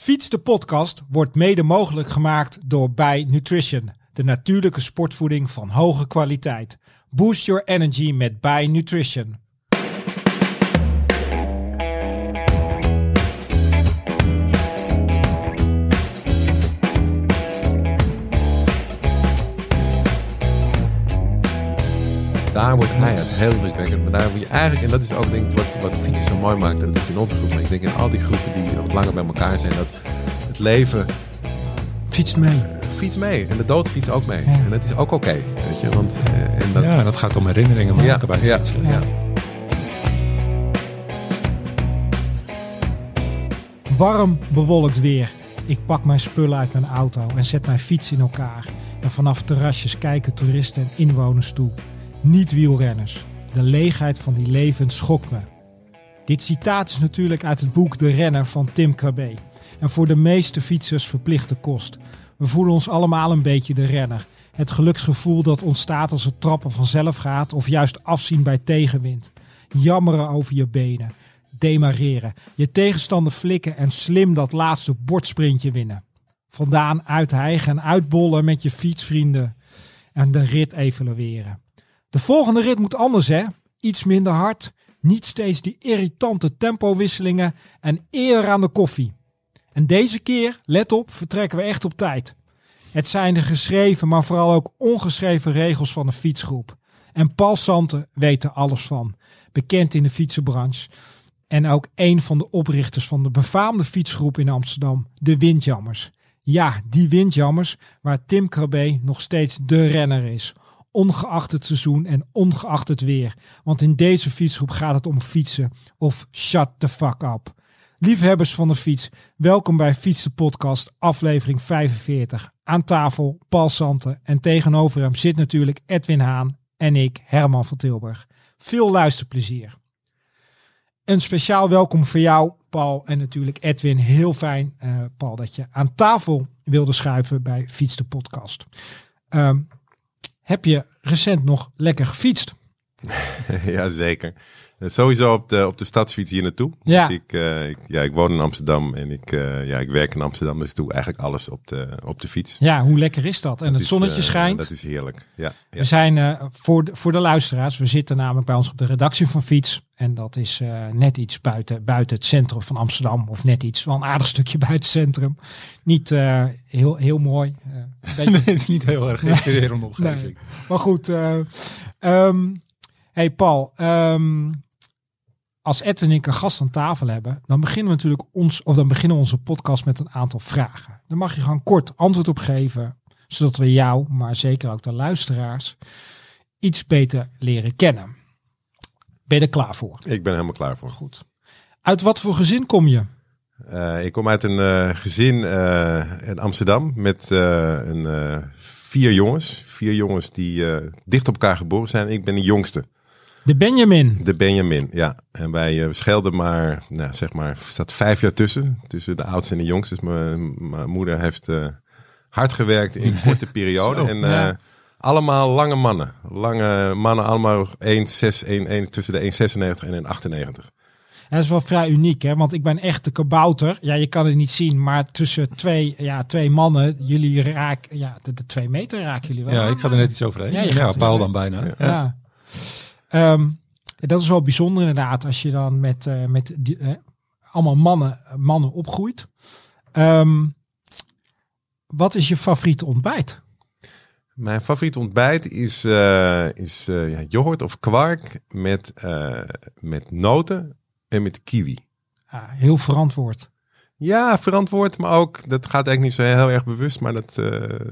Fiets de podcast wordt mede mogelijk gemaakt door Bij Nutrition, de natuurlijke sportvoeding van hoge kwaliteit. Boost your energy met Bij Nutrition. Daar wordt hij het heel drukwekkend. Maar daar moet je eigenlijk, en dat is ook denk ik wat, wat fietsen zo mooi maakt. En dat is in onze groep, maar ik denk in al die groepen die wat langer bij elkaar zijn. Dat het leven Fiets mee. fiets mee. En de dood fiets ook mee. En dat is ook oké, weet je. Want, eh, en dat, Ja, en dat gaat om herinneringen maken bij ja, fietsen. ja. Warm, bewolkt weer. Ik pak mijn spullen uit mijn auto en zet mijn fiets in elkaar. En vanaf terrasjes kijken toeristen en inwoners toe. Niet wielrenners. De leegheid van die levens schokt me. Dit citaat is natuurlijk uit het boek De Renner van Tim Krabbe. En voor de meeste fietsers verplichte kost. We voelen ons allemaal een beetje de renner. Het geluksgevoel dat ontstaat als het trappen vanzelf gaat of juist afzien bij tegenwind. Jammeren over je benen. Demareren. Je tegenstander flikken en slim dat laatste bordsprintje winnen. Vandaan uithijgen en uitbollen met je fietsvrienden. En de rit evalueren. De volgende rit moet anders hè. Iets minder hard. Niet steeds die irritante tempowisselingen en eerder aan de koffie. En deze keer, let op, vertrekken we echt op tijd. Het zijn de geschreven, maar vooral ook ongeschreven regels van de fietsgroep. En Paul Santen weet er alles van. Bekend in de fietsenbranche. En ook een van de oprichters van de befaamde fietsgroep in Amsterdam, de Windjammers. Ja, die Windjammers, waar Tim Krabbe nog steeds de renner is. Ongeacht het seizoen en ongeacht het weer. Want in deze fietsgroep gaat het om fietsen of shut the fuck up. Liefhebbers van de fiets, welkom bij Fiets de Podcast, aflevering 45. Aan tafel Paul Santen en tegenover hem zit natuurlijk Edwin Haan en ik, Herman van Tilburg. Veel luisterplezier. Een speciaal welkom voor jou, Paul, en natuurlijk Edwin. Heel fijn, eh, Paul, dat je aan tafel wilde schuiven bij Fiets de Podcast. Ehm, heb je recent nog lekker gefietst? ja, zeker. Eh, Sowieso op de, op de stadsfiets hier naartoe. Ja. Ik, eh, ik, ja, ik woon in Amsterdam en ik, eh, ja, ik werk in Amsterdam. Dus ik doe eigenlijk alles op de, op de fiets. Ja, hoe lekker is dat? En Dat het is, zonnetje eh, schijnt. Dat is heerlijk. Ja, ja. We zijn eh, voor, de, voor de luisteraars, we zitten namelijk bij ons op de redactie van Fiets. En dat is eh, net iets buiten, buiten het centrum van Amsterdam. Of net iets, wel een aardig stukje buiten het centrum. Niet eh, heel, heel mooi. beetje het is niet heel erg inspirerende omgeving. Nee. Maar goed. eh ehm, hey Paul, ehm, als Ed en ik een gast aan tafel hebben, dan beginnen we natuurlijk ons, of dan beginnen we onze podcast met een aantal vragen. Daar mag je gewoon kort antwoord op geven, zodat we jou, maar zeker ook de luisteraars, iets beter leren kennen. Ben je er klaar voor? Ik ben helemaal klaar voor. Goed. Uit wat voor gezin kom je? Eh, ik kom uit een eh, gezin eh, in Amsterdam met een, vier jongens. Vier jongens die dicht op elkaar geboren zijn. Ik ben de jongste, De Benjamin. de Benjamin. Ja, en wij eh, schelden maar, nou, zeg maar, er staat vijf jaar tussen. Tussen de oudste en de jongste. Dus mijn, mijn moeder heeft eh, hard gewerkt in een korte periode. Zo, en ja. eh, allemaal lange mannen. Lange mannen, allemaal 1,6, 1, 1, tussen de 1,96 en 1,98. Ja, dat is wel vrij uniek, hè? Want ik ben echt de kabouter. Ja, je kan het niet zien, maar tussen twee, ja, twee mannen, jullie raken, ja, de, de twee meter raken jullie wel. Ja, ik ga er net iets overheen. Ja, Ja, dan bijna. Ja. Ja. Ehm, dat is wel bijzonder inderdaad, als je dan met, eh, met die, eh, allemaal mannen, mannen opgroeit. Ehm, wat is je favoriete ontbijt? Mijn favoriete ontbijt is, eh, is ja, yoghurt of kwark met, met noten en met kiwi. Ja, heel verantwoord. Ja, verantwoord, maar ook, dat gaat eigenlijk niet zo heel erg bewust, maar dat,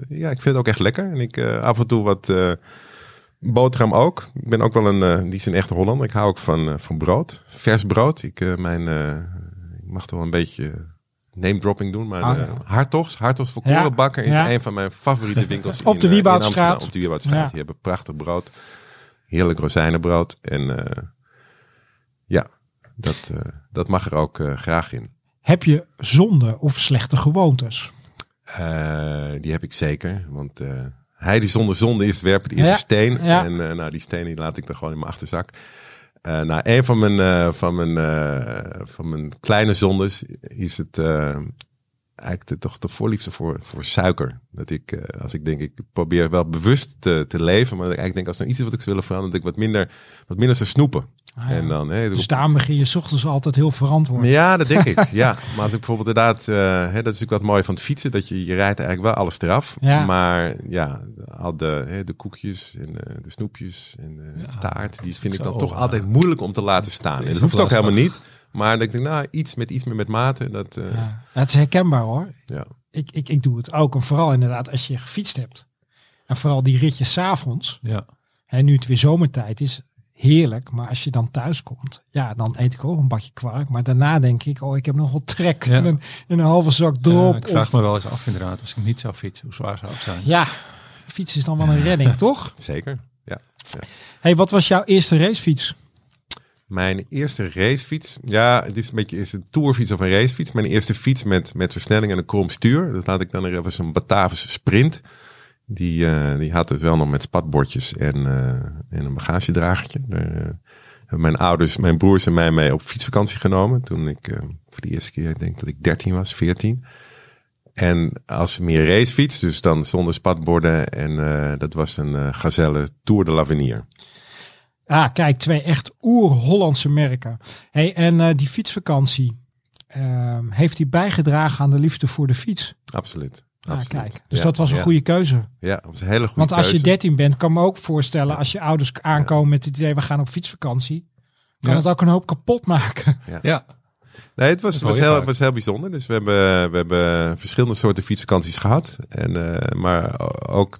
ja, ik vind het ook echt lekker. En ik af en toe wat boterham ook. Ik ben ook wel een, eh, die is een echte Hollander. Ik hou ook van, eh, van brood, vers brood. Ik, eh, mijn, ik mag toch wel een beetje name dropping doen, maar Ah, ja. Hartogs, Hartogs voor Ja, Korenbakker is ja. een van mijn favoriete winkels. Op de in, Wieboudstraat. Op de Wieboudstraat. Die hebben prachtig brood. Heerlijk rozijnenbrood. En ja, dat, dat mag er ook graag in. Heb je zonde of slechte gewoontes? Die heb ik zeker. Want hij die zonder zonde is, werpt de eerste Ja, steen. ja. En eh, nou, die steen die laat ik dan gewoon in mijn achterzak. Eh nou, een van mijn, eh, van, mijn, van mijn kleine zondes is het... eigenlijk de, toch de voorliefde voor, voor suiker. Dat ik, als ik denk, ik probeer wel bewust te, te leven, maar dat ik eigenlijk denk, als er iets is wat ik zou willen veranderen, dat ik wat minder, wat minder zou snoepen. Ah, ja. En dan, hè, Dus daarom begin je 's ochtends altijd heel verantwoord. ja, dat denk ik. Ja, maar als ik bijvoorbeeld inderdaad, eh, hè, dat is natuurlijk wat mooi van het fietsen, dat je, je rijdt eigenlijk wel alles eraf. Ja. Maar ja, al de, hè, de koekjes en de, de snoepjes en de Ja, taart, die vind ik dan toch ja. altijd moeilijk om te laten staan. En dat hoeft ook helemaal niet. Maar dat ik denk, nou, iets met iets meer met mate, dat, eh, ja. Ja. Het is herkenbaar hoor. Ik, ik, ik doe het ook. En vooral inderdaad als je gefietst hebt. En vooral die ritjes 's avonds. Ja. En nu het weer zomertijd is, heerlijk. Maar als je dan thuis komt, ja, dan eet ik ook een bakje kwark. Maar daarna denk ik, oh, ik heb nog wel trek. Ja. En een, een halve zak drop. Ja, ik vraag of, me wel eens af inderdaad, als ik niet zou fietsen, hoe zwaar zou het zijn? ja, fietsen is dan wel een redding, toch? zeker. Ja. hey, wat was jouw eerste racefiets? Mijn eerste racefiets, ja, het is een beetje is een tourfiets of een racefiets. Mijn eerste fiets met, met versnelling en een krom stuur. Dat laat ik dan er was een Batavus Sprint. Die, eh, die had het wel nog met spatbordjes en, eh, en een bagagedragertje. Daar eh, hebben mijn ouders, mijn broers en mij mee op fietsvakantie genomen. Toen ik voor de eerste keer, ik denk dat ik 13 was, 14. En als meer racefiets, dus dan zonder spatborden. En dat was een Gazelle Tour de l'Avenir. Ah, kijk, twee echt oer-Hollandse merken. Hey, en die fietsvakantie, ehm, heeft die bijgedragen aan de liefde voor de fiets? Absoluut. Ah, kijk, dus Ja, dat was een ja. goede keuze. Ja, dat was een hele goede Want als je keuze. 13 bent, kan me ook voorstellen, als je ouders aankomen met het idee, we gaan op fietsvakantie, kan Ja. het ook een hoop kapot maken. Ja, Nee, het was, het was, heel, vaak. was heel bijzonder. Dus we hebben, we hebben verschillende soorten fietsvakanties gehad. En, eh, maar ook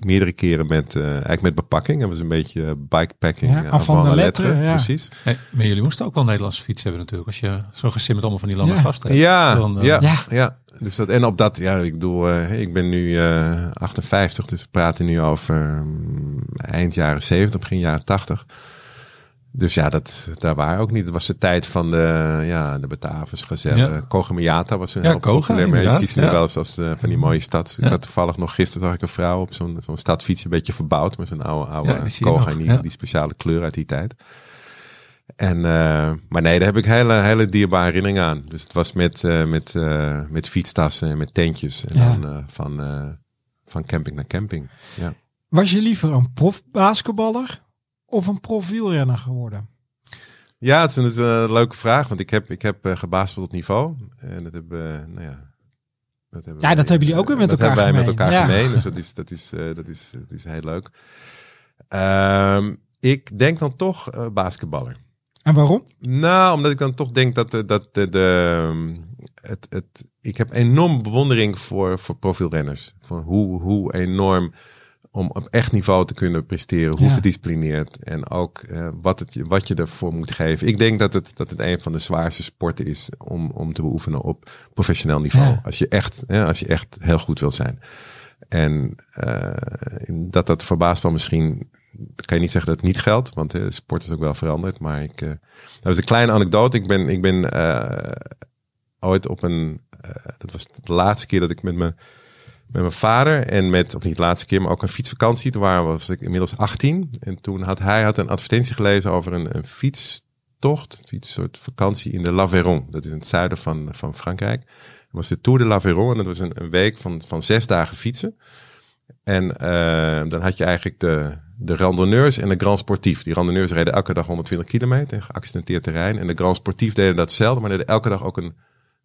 meerdere keren met, eh, eigenlijk met bepakking. Dat was een beetje bikepacking. Ja, eh, avant avant de ja. Precies. Hey, maar jullie moesten ook wel een Nederlandse fiets hebben natuurlijk. Als je zo gesimmerd allemaal van die lange Ja. hebt. Ja, Dan, eh, ja, Ja. ja. Dus dat, en op dat, ja, ik bedoel, eh, ik ben nu eh 58, dus we praten nu over mm, eind jaren 70, begin jaren 80. Dus ja, dat, daar waren ook niet. Het was de tijd van de, ja, de Batavus, Gazelle. Ja. Was een Ja, heel populair. Maar je ziet ze nu wel eens als de, van die mooie stad. Ik had toevallig nog gisteren zag ik een vrouw op zo'n zo'n stadsfiets een beetje verbouwd. Met zo'n oude, oude Koga. nog, die, ja. die speciale kleur uit die tijd. En, eh, maar nee, daar heb ik hele, hele dierbare herinneringen aan. Dus het was met, eh, met, eh, met fietstassen en met tentjes. En Ja. dan eh, van, eh, van camping naar camping. Ja. Was je liever een profbasketballer of een profwielrenner geworden? Ja, het is een, het is een leuke vraag, want ik heb, ik heb uh, gebasketbald op niveau. En dat hebben, we, nou ja... Dat hebben Ja, wij, dat hebben jullie ook weer met dat elkaar hebben wij gemeen. met elkaar Ja. gemeen. Dus dat is, dat is, eh, dat is, dat is heel leuk. Ehm, ik denk dan toch eh, basketballer. En waarom? Nou, omdat ik dan toch denk dat, de, dat de, de, het, het, ik heb enorm bewondering voor, voor profielrenners. Voor hoe, hoe enorm om op echt niveau te kunnen presteren, hoe Ja. gedisciplineerd en ook eh, wat, het, je- wat je ervoor moet geven. Ik denk dat het, dat het een van de zwaarste sporten is om, om te beoefenen op professioneel niveau. Ja. Als, je echt, hè, als je echt heel goed wil zijn. En eh, dat dat voor basketbal misschien kan je niet zeggen dat het niet geldt, want de sport is ook wel veranderd. Maar ik, eh, dat was een kleine anekdote. Ik ben, ik ben eh, ooit op een, eh, dat was de laatste keer dat ik met mijn, met mijn vader en met, of niet de laatste keer, maar ook een fietsvakantie. Toen waren, was ik inmiddels 18 en toen had hij had een advertentie gelezen over een, een fietstocht, een fietssoort vakantie in de l'Aveyron. Dat is in het zuiden van, van Frankrijk. Dat was de Tour de l'Aveyron en dat was een, week van, van zes dagen fietsen. En eh, dan had je eigenlijk de, de randonneurs en de grand sportief. Die randonneurs reden elke dag 120 kilometer, geaccidenteerd terrein. En de grand sportief deden datzelfde, maar deden elke dag ook een,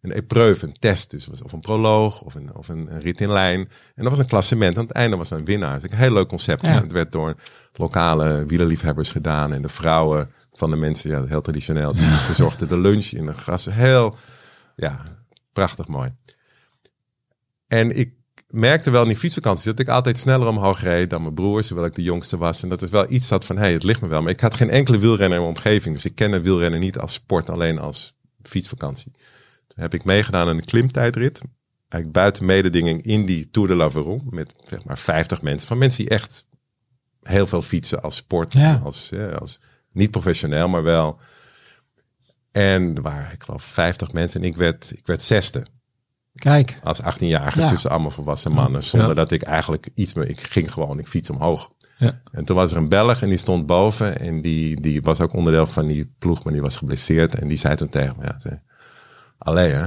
een épreuve, een test. Dus was of een proloog of een, of een, een rit in lijn. En dat was een klassement. Aan het einde was er een winnaar. Dus een heel leuk concept. Ja. Het werd door lokale wielerliefhebbers gedaan. En de vrouwen van de mensen, ja, heel traditioneel, die verzorgden de lunch in een gras. Heel, ja, prachtig mooi. En ik merkte wel in die fietsvakanties dat ik altijd sneller omhoog reed dan mijn broers, terwijl ik de jongste was. En dat is wel iets dat van, hé, hey, het ligt me wel. Maar ik had geen enkele wielrenner in mijn omgeving. Dus ik kende wielrennen niet als sport, alleen als fietsvakantie. Heb ik meegedaan aan een klimtijdrit. Eigenlijk buiten mededinging in die Tour de l'Aveyron. Met zeg maar 50 mensen. Van mensen die echt heel veel fietsen als sport. Ja. Als, ja, als, niet professioneel, maar wel. En er waren, ik geloof, 50 mensen. En ik werd, ik werd zesde Kijk, als 18-jarige Ja. tussen allemaal volwassen mannen. Zonder dat ik eigenlijk iets meer... Ik ging gewoon, ik fiets omhoog. Ja. En toen was er een Belg en die stond boven. En die, die was ook onderdeel van die ploeg, maar die was geblesseerd. En die zei toen tegen me, ja, zei, allee hè.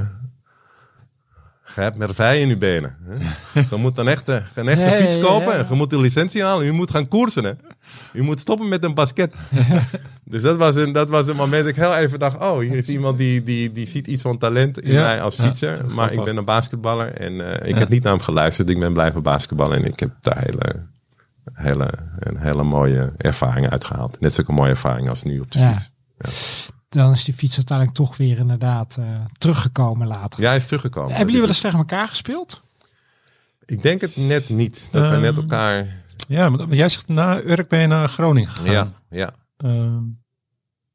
Je hebt merveille in je benen. Hè? Je moet een echte, een echte fiets kopen ja. en je moet de licentie halen. Je moet gaan koersen. Hè? Je moet stoppen met een basket. dus dat was, een, dat was een moment dat ik heel even dacht... oh, hier is iemand die, die, die ziet iets van talent in Ja, mij als fietser. maar ik ben een basketballer en eh, ik heb niet naar hem geluisterd. Ik ben blijven basketballen en ik heb daar hele, hele, een hele mooie ervaring uitgehaald. Net zulke mooie ervaring als nu op de Ja. fiets. Dan is die fiets uiteindelijk toch weer inderdaad eh, teruggekomen later. Ja, hij is teruggekomen. Hebben jullie wel Dus eens tegen elkaar gespeeld? Ik denk het net niet. Dat we Ehm, net elkaar... Ja, maar jij zegt na Urk ben je naar Groningen gegaan. Ja, ja. Ehm,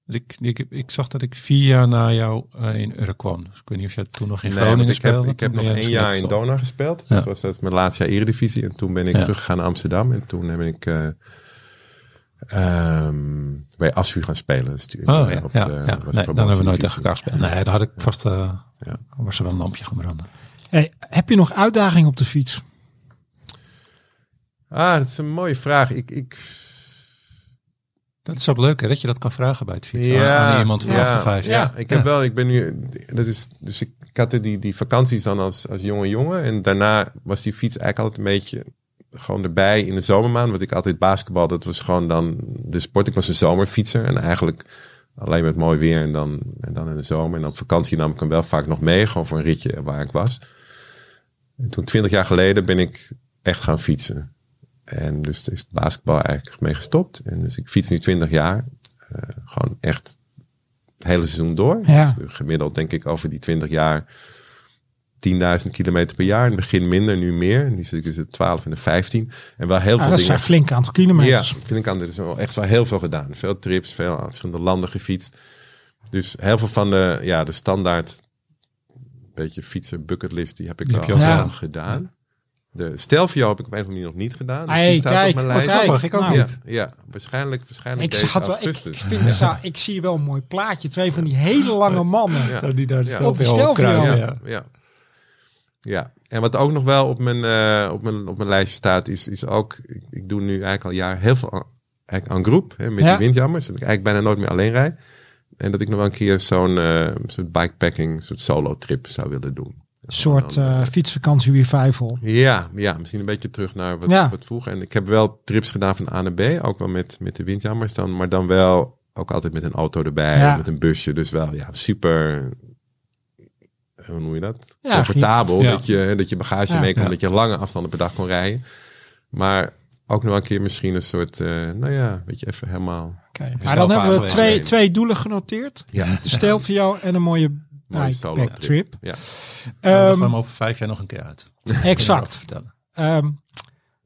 ik, ik, ik zag dat ik vier jaar na jou eh, in Urk kwam. Dus ik weet niet of jij toen nog in Nee, Groningen ik heb, ik heb nog één jaar in gestopt. Dona gespeeld. Ja. Dus was dat mijn laatste jaar Eredivisie. En toen ben ik Ja. teruggegaan naar Amsterdam. En toen heb ik eh, ehm, bij ASU gaan spelen. Dus toen- Oh ja, op ja, de- ja. was Nee, de dan hebben we nooit tegen elkaar gespeeld. Nee, daar had ik vast... eh Ja. was er wel een lampje gaan branden. Hey, heb je nog uitdaging op de fiets? Ah, dat is een mooie vraag. Ik, ik, Dat is ook leuk hè, dat je dat kan vragen bij het fietsen. aan, aan iemand van ja, de vijf. Ja, ik heb wel, ik ben nu, dat is, dus ik, ik had er die, die vakanties dan als, als jonge jongen. En daarna was die fiets eigenlijk altijd een beetje gewoon erbij in de zomermaand. Want ik altijd basketbal, dat was gewoon dan de sport. Ik was een zomerfietser en eigenlijk alleen met mooi weer en dan, en dan in de zomer. En op vakantie nam ik hem wel vaak nog mee, gewoon voor een ritje waar ik was. En toen, twintig jaar geleden, ben ik echt gaan fietsen. En dus is het basketbal eigenlijk mee gestopt. En dus ik fiets nu 20 jaar. Eh, gewoon echt het hele seizoen door. Ja. Dus gemiddeld denk ik over die 20 jaar 10.000 kilometer per jaar. In het begin minder, nu meer. Nu zit ik dus de 12 en de 15. En wel heel Ja, veel dat is dingen. een flink aantal Ja, kilometers. vind ik aan. Er is wel echt wel heel veel gedaan. Veel trips, veel verschillende landen gefietst. Dus heel veel van de, ja, de standaard beetje fietsen bucketlist, die heb ik Die al heb je al gedaan. De Stelvio heb ik op een of andere manier nog niet gedaan. Dus Hey, die staat kijk, op mijn kijk. Grappig, ik ook Nou, Ja, niet. ja, waarschijnlijk, waarschijnlijk Ik, deze zag wel, ik, augustus. ik, vind het zo- ik zie wel een mooi plaatje. Twee van die hele lange mannen. Ja. Zo die daar de Ja. stelvio Op die stelvio. ja, ja. En wat ook nog wel op mijn, eh, op mijn, op mijn lijstje staat, is, is ook, ik, ik doe nu eigenlijk al jaren heel veel aan, eigenlijk aan groep, hè, met Ja. die windjammers. Dat ik eigenlijk bijna nooit meer alleen rijd. En dat ik nog wel een keer zo'n eh, soort bikepacking, soort solo trip zou willen doen. Een soort Dan, eh, fietsvakantie revival. ja, ja, misschien een beetje terug naar wat, Ja. wat vroeger. En ik heb wel trips gedaan van A naar B, ook wel met, met de windjammers dan, maar dan wel ook altijd met een auto erbij, Ja. met een busje. Dus wel, ja, super, hoe noem je dat? Ja, Comfortabel, ja. dat, je, dat je bagage Ja. mee kon, Ja. dat je lange afstanden per dag kon rijden. Maar ook nog een keer misschien een soort, eh, nou ja, weet je, even helemaal... Maar dan hebben we twee, twee doelen genoteerd. Ja, De Stelvio en een mooie Mooie solo bikepack trip. trip. Ja. we Ehm, gaan hem over vijf jaar nog een keer uit. Exact. vertellen. Ehm,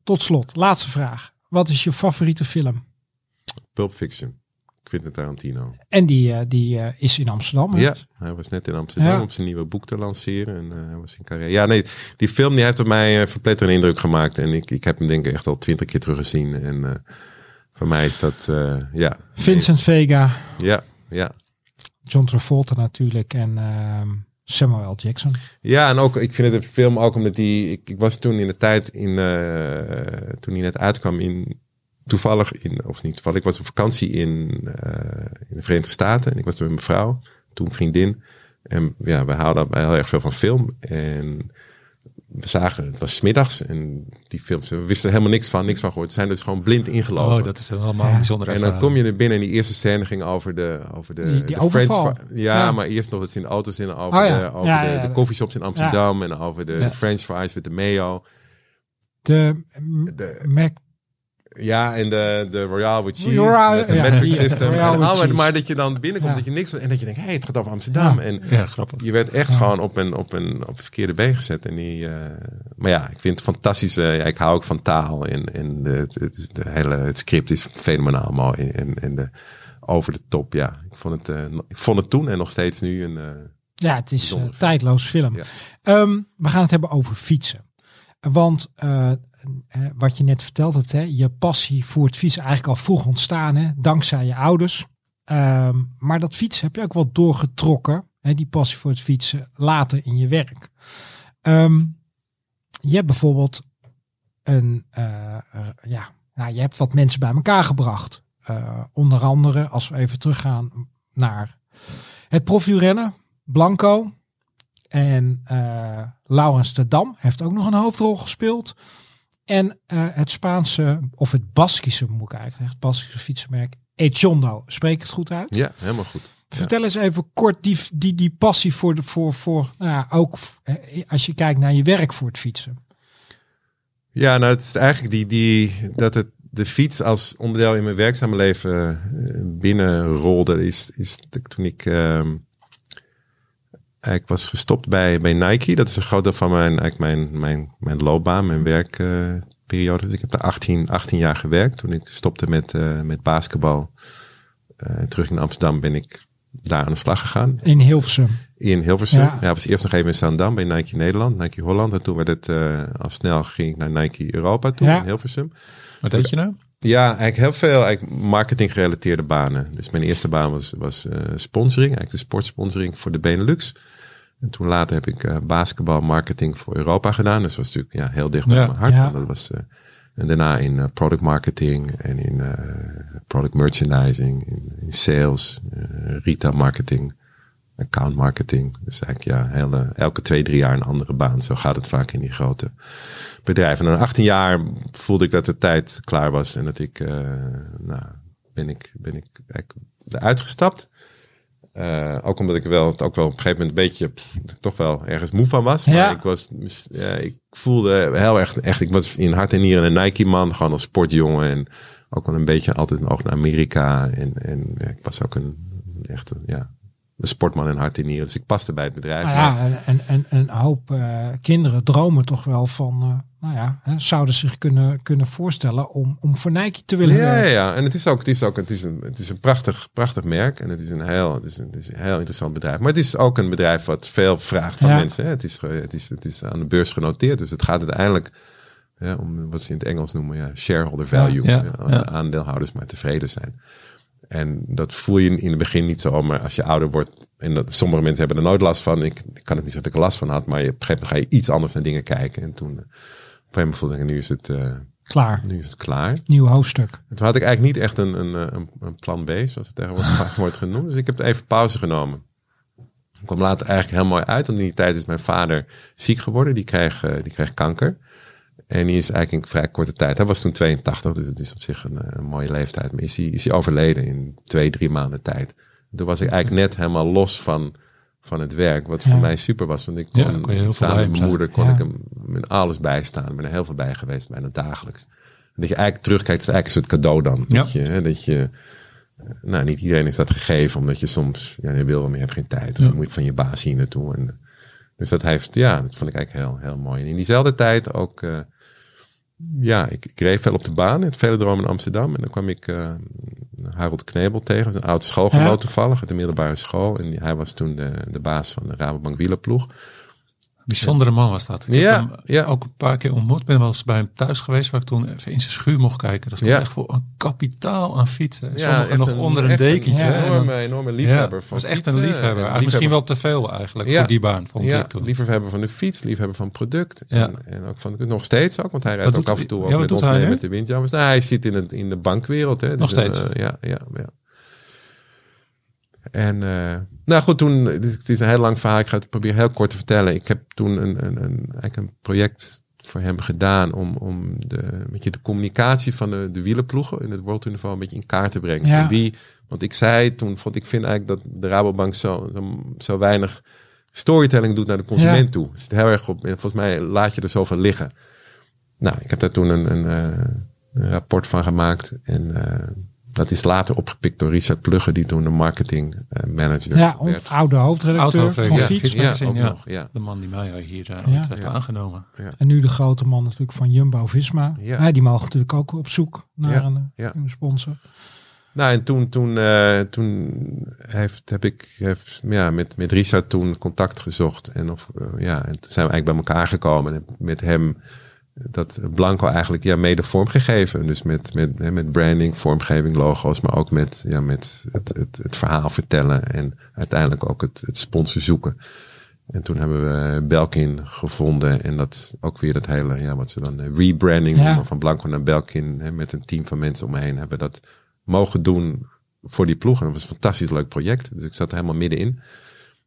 tot slot, laatste vraag. Wat is je favoriete film? Pulp Fiction. Quentin Tarantino. En die, eh, die eh, is in Amsterdam. Ja, hij was net in Amsterdam Ja. om zijn nieuwe boek te lanceren. En eh, hij was in carrière. Ja, nee, die film die heeft op mij verpletterende indruk gemaakt. En ik, ik heb hem denk ik echt al twintig keer teruggezien. En voor mij is dat, ja. Vincent Vega, Ja, ja. John Travolta natuurlijk en ehm, Samuel L. Jackson. Ja, en ook, ik vind het een film ook omdat die, ik, ik was toen in de tijd in, toen die net uitkwam in, toevallig in, of niet toevallig, ik was op vakantie in, eh, in de Verenigde Staten en ik was er met mijn vrouw, toen vriendin. En ja, we houden heel erg veel van film en we zagen, het was middags en die films, we wisten er helemaal niks van, niks van gehoord. We zijn dus gewoon blind ingelopen. Oh, dat is helemaal Ja. bijzondere En dan ervaring. kom je er binnen en die eerste scène ging over de, over de, Die- die de fri- Ja, Ja. maar eerst nog ze in de auto's in over, Oh ja. de, over de, coffeeshops in Amsterdam en over de, french fries met de mayo. De, De- Mac, Ja, en de, de Royale with cheese, met de ja, metric system. En maar dat je dan binnenkomt, Ja. dat je niks... En dat je denkt, hé, hey, het gaat over Amsterdam. Ja. En Ja, grappig. je werd echt Ja. gewoon op een, op, een, op verkeerde been gezet. En die, eh, maar ja, ik vind het fantastisch. eh, ja, ik hou ook van taal. En, en de, het, het, is de hele, het script is fenomenaal mooi. En, en de, over de top, ja. Ik vond het, eh, ik vond het toen en nog steeds nu een... eh, ja, het is een film. tijdloos film. Ja. Ehm, we gaan het hebben over fietsen. Want wat je net verteld hebt, hè, je passie voor het fietsen eigenlijk al vroeg ontstaan, hè, dankzij je ouders. Ehm, maar dat fietsen heb je ook wel doorgetrokken, hè, die passie voor het fietsen, later in je werk. Ehm, je hebt bijvoorbeeld een, eh, ja, nou, je hebt wat mensen bij elkaar gebracht. Eh, onder andere, als we even teruggaan naar het profielrennen, Blanco, En eh Laurens de Dam heeft ook nog een hoofdrol gespeeld. En eh, het Spaanse, of het Baskische moet ik eigenlijk zeggen, het Baskische fietsenmerk Echondo. Spreek het goed uit? Ja, helemaal goed. Vertel eens even kort die, die, die passie voor, de, voor, voor nou ja, ook eh, als je kijkt naar je werk voor het fietsen. Ja, nou, het is eigenlijk die, die, dat het de fiets als onderdeel in mijn werkzame leven eh, binnenrolde, is, is toen ik, ehm, ik was gestopt bij, bij Nike. Dat is een groot deel van mijn, eigenlijk mijn, mijn, mijn loopbaan, mijn werkperiode. dus ik heb daar 18, 18 jaar gewerkt. Toen ik stopte met, eh, met basketbal, eh, terug in Amsterdam, ben ik daar aan de slag gegaan. In Hilversum. In Hilversum. Ja. Ja, was eerst nog even in Zaandam bij Nike Nederland, Nike Holland. En toen werd het eh, al snel ging ik naar Nike Europa toe Ja. in Hilversum. Wat deed je nou? Ja, eigenlijk heel veel eigenlijk marketing gerelateerde banen. Dus mijn eerste baan was, was eh, sponsoring, eigenlijk de sportsponsoring voor de Benelux. En toen later heb ik eh basketbal marketing voor Europa gedaan. Dus dat was natuurlijk ja, heel dicht bij Ja. mijn hart. Ja. want Dat was, eh, en daarna in eh, product marketing en in eh, product merchandising, in, in sales, eh, retail marketing, account marketing. Dus eigenlijk ja, hele, elke twee, drie jaar een andere baan. Zo gaat het vaak in die grote bedrijven. En na 18 jaar voelde ik dat de tijd klaar was en dat ik, eh, nou, ben ik, ben ik eigenlijk eruit gestapt. Eh, ook omdat ik wel, ook wel op een gegeven moment een beetje, toch wel ergens moe van was. Maar Ja. ik was, ja, ik voelde heel erg, echt, ik was in hart en nieren een Nike man, gewoon als sportjongen en ook wel een beetje altijd een oog naar Amerika. En, en ja, ik was ook een, echt een, ja, een sportman in hart en nieren. Dus ik paste bij het bedrijf. Nou Maar- ja, en, en, en een hoop eh, kinderen dromen toch wel van, eh, nou ja, hè, zouden zich kunnen, kunnen voorstellen om, om voor Nike te willen Ja, ja, werken. ja. En het is ook, het is ook, het is een, het is een prachtig, prachtig merk. En het is een heel, het is een, het is een heel interessant bedrijf. Maar het is ook een bedrijf wat veel vraagt van Ja. mensen. Hè. Het, is, het, is, het is aan de beurs genoteerd. Dus het gaat uiteindelijk om wat ze in het Engels noemen, ja, shareholder value. Ja, als ja. de aandeelhouders maar tevreden zijn. En dat voel je in het begin niet zo, maar als je ouder wordt, en dat, sommige mensen hebben er nooit last van. Ik, ik kan het niet zeggen dat ik er last van had, maar je, op een gegeven moment ga je iets anders naar dingen kijken. En toen, op een gegeven moment voelde ik, nu is het, eh, Klaar, nu is het klaar. nieuw hoofdstuk. En toen had ik eigenlijk niet echt een, een, eh, een, een plan B, zoals het tegenwoordig vaak wordt genoemd. Dus ik heb even pauze genomen. Ik kwam later eigenlijk heel mooi uit. Want in die tijd is mijn vader ziek geworden. Die kreeg, eh, die kreeg kanker. En die is eigenlijk in vrij korte tijd. Hij was toen 82, dus het is op zich een, eh, een mooie leeftijd. Maar is hij, is hij overleden in twee, drie maanden tijd. Toen was ik eigenlijk net helemaal los van, van het werk. Wat voor mij super was. Want ik kon, Ja, kon je heel veel samen met mijn moeder kon Ja. ik hem met alles bijstaan. Ik ben er heel veel bij geweest, bijna dagelijks. En dat je eigenlijk terugkijkt, is eigenlijk een soort cadeau dan. Ja. Dat je, hè, dat je eh, nou, niet iedereen is dat gegeven, omdat je soms, ja, je wil wel, maar je hebt geen tijd. Of je moet van je baas hier naartoe. En, dus dat heeft, ja, dat vond ik eigenlijk heel, heel mooi. En in diezelfde tijd ook, eh, ja, ik, ik reed veel op de baan in Velodroom in Amsterdam. En dan kwam ik eh, Harold Knebel tegen, een oud schoolgenoot Ja. toevallig, uit de middelbare school. En hij was toen de, de baas van de Rabobank wielerploeg. Bijzondere man was dat. Ik Ja, heb hem ja. ook een paar keer ontmoet. Ben wel eens bij hem thuis geweest, waar ik toen even in zijn schuur mocht kijken. Dat is Ja. echt voor een kapitaal aan fietsen. Ja, nog een- onder een dekentje. Een enorme, enorme liefhebber van was echt fietsen. een liefhebber. En misschien wel te veel eigenlijk voor die baan, vond ja, ik toen. liefhebber van de fiets, liefhebber van product. Ja. En, en ook van nog steeds ook, want hij rijdt Wat ook doet af en toe ook met ons mee met de windjammers. Nou, hij zit in, het, in de bankwereld. Hè. Nog Dus, eh, steeds? ja, ja, ja. En eh, nou goed, toen, het is- is een heel lang verhaal. Ik ga het proberen heel kort te vertellen. Ik heb toen een, een, een, eigenlijk een project voor hem gedaan om, om de, met je de communicatie van de, de wielerploegen in het World Tour een beetje in kaart te brengen. Ja. Wie, want ik zei toen, vond ik vind eigenlijk dat de Rabobank zo, zo, zo weinig storytelling doet naar de consument Ja. toe. Het zit heel erg op, en volgens mij laat je er zoveel liggen. Nou, ik heb daar toen een, een, eh, een rapport van gemaakt en eh, dat is later opgepikt door Richard Plugge, die toen de marketing eh, manager Ja, werd. oude hoofdredacteur Oud-hoofdredacteur, van ja. Fiets. Ja. nog, ja. De man die mij hier uh, Ja. ooit heeft Ja. aangenomen. En nu de grote man natuurlijk van Jumbo-Visma. Ja. Ja. die mogen natuurlijk ook op zoek naar Ja, een sponsor. Nou, en toen, toen, eh, toen heeft, heb ik heeft, ja, met, met Richard toen contact gezocht. En, of, ja, en toen zijn we eigenlijk bij elkaar gekomen. En met hem dat Blanco eigenlijk ja, mede vormgegeven. Dus met, met, hè, met branding, vormgeving, logo's. Maar ook met, ja, met het, het, het verhaal vertellen. En uiteindelijk ook het, het sponsor zoeken. En toen hebben we Belkin gevonden. En dat ook weer dat hele, ja, wat ze dan eh, rebranding Ja. noemen. Van Blanco naar Belkin. Hè, met een team van mensen om me heen hebben dat mogen doen voor die ploeg. En dat was een fantastisch leuk project. Dus ik zat er helemaal middenin.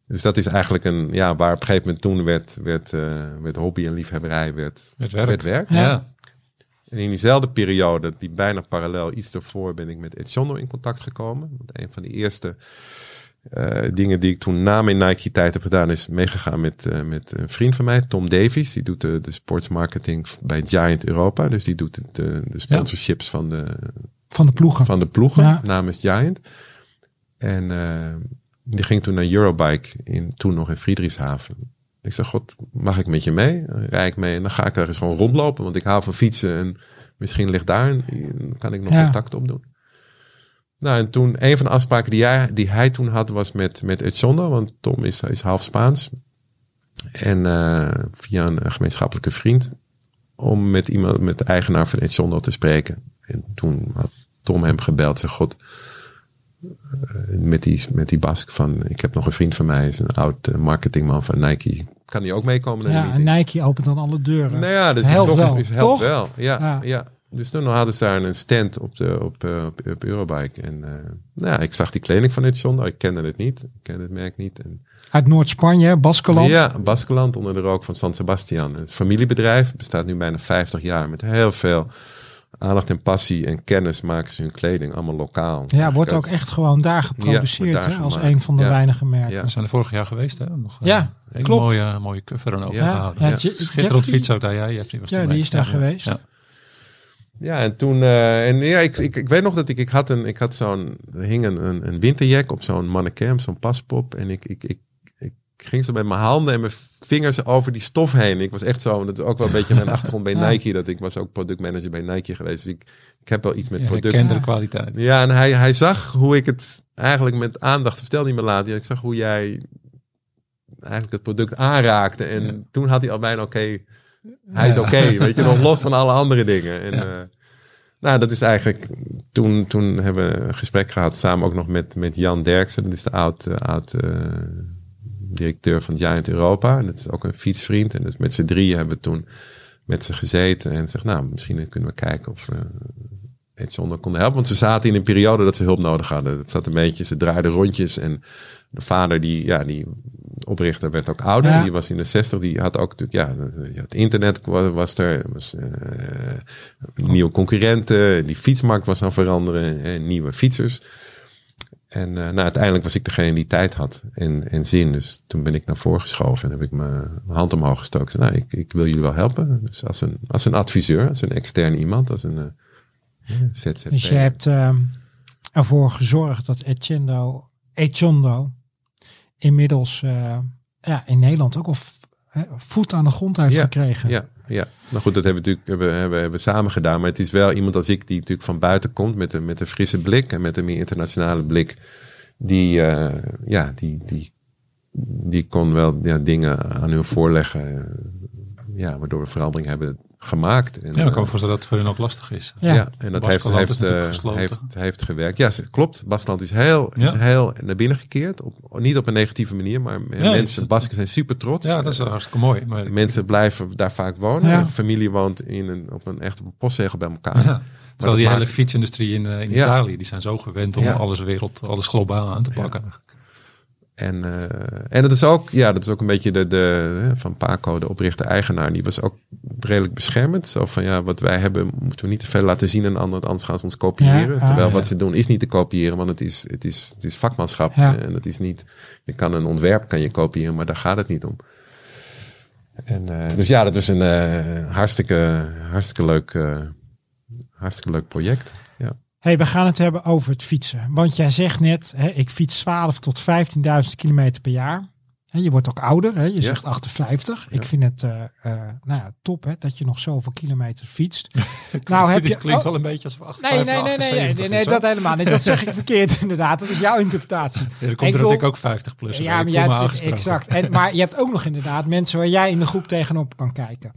Dus dat is eigenlijk een, ja, waar op een gegeven moment toen werd, werd, eh, werd hobby en liefhebberij werd, Met werk. werd werk. Ja. Ja. En in diezelfde periode, die bijna parallel, iets daarvoor, ben ik met Ed Jondo in contact gekomen. Want een van de eerste eh, dingen die ik toen na mijn Nike tijd heb gedaan, is meegegaan met, eh, met een vriend van mij, Tom Davies. Die doet de, de sportsmarketing bij Giant Europa. Dus die doet de, de sponsorships van, de, Van de ploegen. van de ploegen Ja. namens Giant. En eh, die ging toen naar Eurobike, in, toen nog in Friedrichshaven. Ik zei, god, mag ik met je mee? Dan rijd ik mee en dan ga ik daar eens gewoon rondlopen. Want ik hou van fietsen en misschien ligt daar, een, kan ik nog Ja. contact opdoen. Nou, en toen, een van de afspraken die, jij, die hij toen had, was met, met Edzondo. Want Tom is, is half Spaans. En eh, via een gemeenschappelijke vriend. Om met iemand, met de eigenaar van Edzondo te spreken. En toen had Tom hem gebeld. Zei, god, eh, met die, met die Bask van, ik heb nog een vriend van mij, is een oud eh, marketingman van Nike. Kan die ook meekomen Ja, en? Nike opent dan alle deuren. Nou ja, dus Helpt toch, wel, is helpt toch? wel. Ja, Ja. ja. Dus toen hadden ze daar een stand op, de, op, eh, op, op Eurobike. En eh, nou ja, ik zag die kleding van het John. Ik kende het niet. Ik kende het merk niet. En, Uit Noord-Spanje, Baskeland. ja, Baskeland onder de rook van San Sebastian. Een familiebedrijf. Bestaat nu bijna 50 jaar. Met heel veel aandacht en passie en kennis maken ze hun kleding. Allemaal lokaal. Ja, wordt ook echt gewoon daar geproduceerd wordt daar hè, als een van de Ja. weinige merken. Ja. We zijn er vorig jaar geweest, hè? Nog, eh, Ja, een klopt. Mooie, mooie cover en over Ja, gehouden. ja, Ja, Je- Schitterend fiets ook daar. Ja, Jeffrey was Ja, die is daar Ja, geweest. Ja. Ja, en toen, eh, en ja, ik, ik, ik weet nog dat ik, ik had een, ik had zo'n, er hing een, een, een winterjack op zo'n mannequin, zo'n paspop. En ik, ik, ik, ik ging zo met mijn handen en mijn vingers over die stof heen. Ik was echt zo, dat is ook wel een beetje mijn achtergrond bij Ja. Nike, dat ik was ook productmanager bij Nike geweest. Dus ik, ik heb wel iets met Ja, product. Kwaliteit. Ja, en hij, hij zag hoe ik het eigenlijk met aandacht vertelde niet meer later. Ja, ik zag hoe jij eigenlijk het product aanraakte. En Ja. toen had hij al bijna oké, hij is oké. weet je, nog los van alle andere dingen. En, eh, nou, dat is eigenlijk, toen, toen hebben we een gesprek gehad samen ook nog met, met Jan Derksen. Dat is de oud, eh, oud eh, directeur van Giant Europa. En dat is ook een fietsvriend. En dus met z'n drieën hebben we toen met ze gezeten en zegt, nou, misschien kunnen we kijken of we het zonder konden helpen. Want ze zaten in een periode dat ze hulp nodig hadden. Het zat een beetje, ze draaiden rondjes en de vader die, ja, die oprichter werd ook ouder. Ja. Die was in de 60, die had ook natuurlijk, ja, het internet wa- was er, was eh, nieuwe concurrenten, die fietsmarkt was aan het veranderen, eh, nieuwe fietsers. En eh, nou, uiteindelijk was ik degene die tijd had en, en zin. Dus toen ben ik naar voren geschoven en heb ik mijn hand omhoog gestoken. Zei, nou, ik, ik wil jullie wel helpen. Dus als een, als een adviseur, als een externe iemand, als een uh, ZZP. Dus je hebt ehm, ervoor gezorgd dat Echendo, Echondo inmiddels eh, ja, in Nederland ook al voet aan de grond heeft Ja, gekregen. Ja, ja. Nou goed, dat hebben we natuurlijk hebben, hebben, hebben samen gedaan. Maar het is wel iemand als ik die natuurlijk van buiten komt met een, met een frisse blik en met een meer internationale blik. Die, uh, ja, die, die, die kon wel ja, dingen aan hun voorleggen. uh, Ja, waardoor we verandering hebben gemaakt. En, ja, ik kan me voorstellen dat het voor hen ook lastig is. Ja, ja en dat heeft, heeft, uh, gesloten. heeft, heeft gewerkt. Ja, klopt. Baskeland is heel, is Ja. heel naar binnen gekeerd. Op, niet op een negatieve manier, maar mensen, het- Basken zijn super trots. Ja, dat is hartstikke mooi. Maar Mensen blijven daar vaak wonen. Ja. Familie woont in een, op een echt postzegel bij elkaar. Ja. Terwijl die hele maakt- fietsindustrie in, eh, in Ja. Italië, die zijn zo gewend om Ja. alles wereld, alles globaal aan te pakken. En, uh, en dat is ook, ja, dat is ook een beetje de, de van Paco, de oprichter-eigenaar, die was ook redelijk beschermend. Zo van ja, wat wij hebben, moeten we niet te veel laten zien aan anderen, anders gaan ze ons kopiëren. Ja, ah, Terwijl ja. wat ze doen is niet te kopiëren, want het is, het is, het is vakmanschap. Ja. En het is niet, je kan een ontwerp kan je kopiëren, maar daar gaat het niet om. En, uh, dus ja, dat was een uh, hartstikke, hartstikke leuk, hartstikke leuk project. Hey, we gaan het hebben over het fietsen. Want jij zegt net, hè, ik fiets 12 tot 15.000 kilometer per jaar. Hè, je wordt ook ouder, hè? je Ja. zegt 58. Ik vind het uh, uh, nou ja, top hè, dat je nog zoveel kilometer fietst. nou heb je... klinkt oh, wel een beetje alsof Nee, 58, nee, nee, nee, nee, 78 nee, nee, dat helemaal niet. Dat zeg ik verkeerd inderdaad. Dat is jouw interpretatie. Ja, er Ik komt er natuurlijk ook 50 plus. Ja, maar jij hebt, exact. En, maar je hebt ook nog inderdaad mensen waar jij in de groep tegenop kan kijken.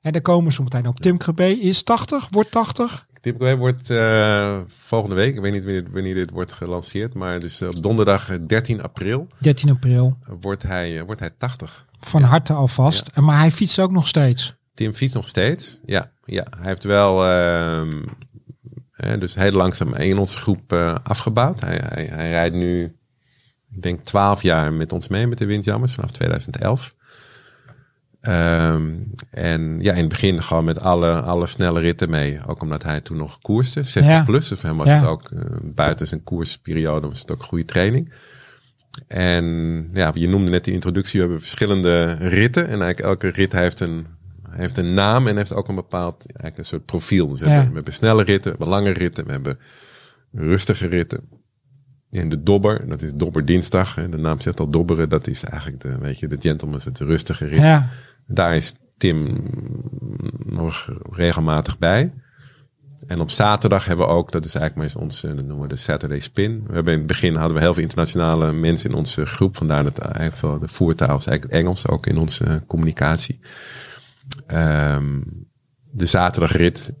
En daar komen ze meteen op. Tim Krabbe is 80, wordt 80. Away wordt uh, volgende week, ik weet niet wanneer, wanneer, dit wordt gelanceerd, maar dus op donderdag 13 april 13 april. wordt hij, wordt hij 80. Van Ja. harte alvast. Ja. Maar hij fietst ook nog steeds. Tim fietst nog steeds. Ja, ja. hij heeft wel uh, hè, dus heel langzaam in onze groep uh, afgebouwd. Hij, hij, hij, rijdt nu, ik denk, twaalf jaar met ons mee met de Windjammers vanaf 2011. Ehm, en ja, in het begin gewoon met alle, alle snelle ritten mee. Ook omdat hij toen nog koerste, 60 Ja. plus. Voor hem was Ja. het ook, eh, buiten zijn koersperiode was het ook goede training. En ja, je noemde net die introductie, we hebben verschillende ritten. En eigenlijk elke rit heeft een, heeft een naam en heeft ook een bepaald eigenlijk een soort profiel. Dus we, Ja. hebben, we hebben snelle ritten, we hebben lange ritten, we hebben rustige ritten. En de dobber, dat is dobber dinsdag. Hè. De naam zegt al dobberen, dat is eigenlijk de, weet je, de gentleman, het rustige rit. Ja, Daar is Tim nog regelmatig bij. En op zaterdag hebben we ook, dat is eigenlijk meestal ons, eh, dat noemen we de Saturday Spin. We hebben in het begin hadden we heel veel internationale mensen in onze groep. Vandaar dat veel de voertaal is eigenlijk Engels, ook in onze eh, communicatie. Ehm, de zaterdagrit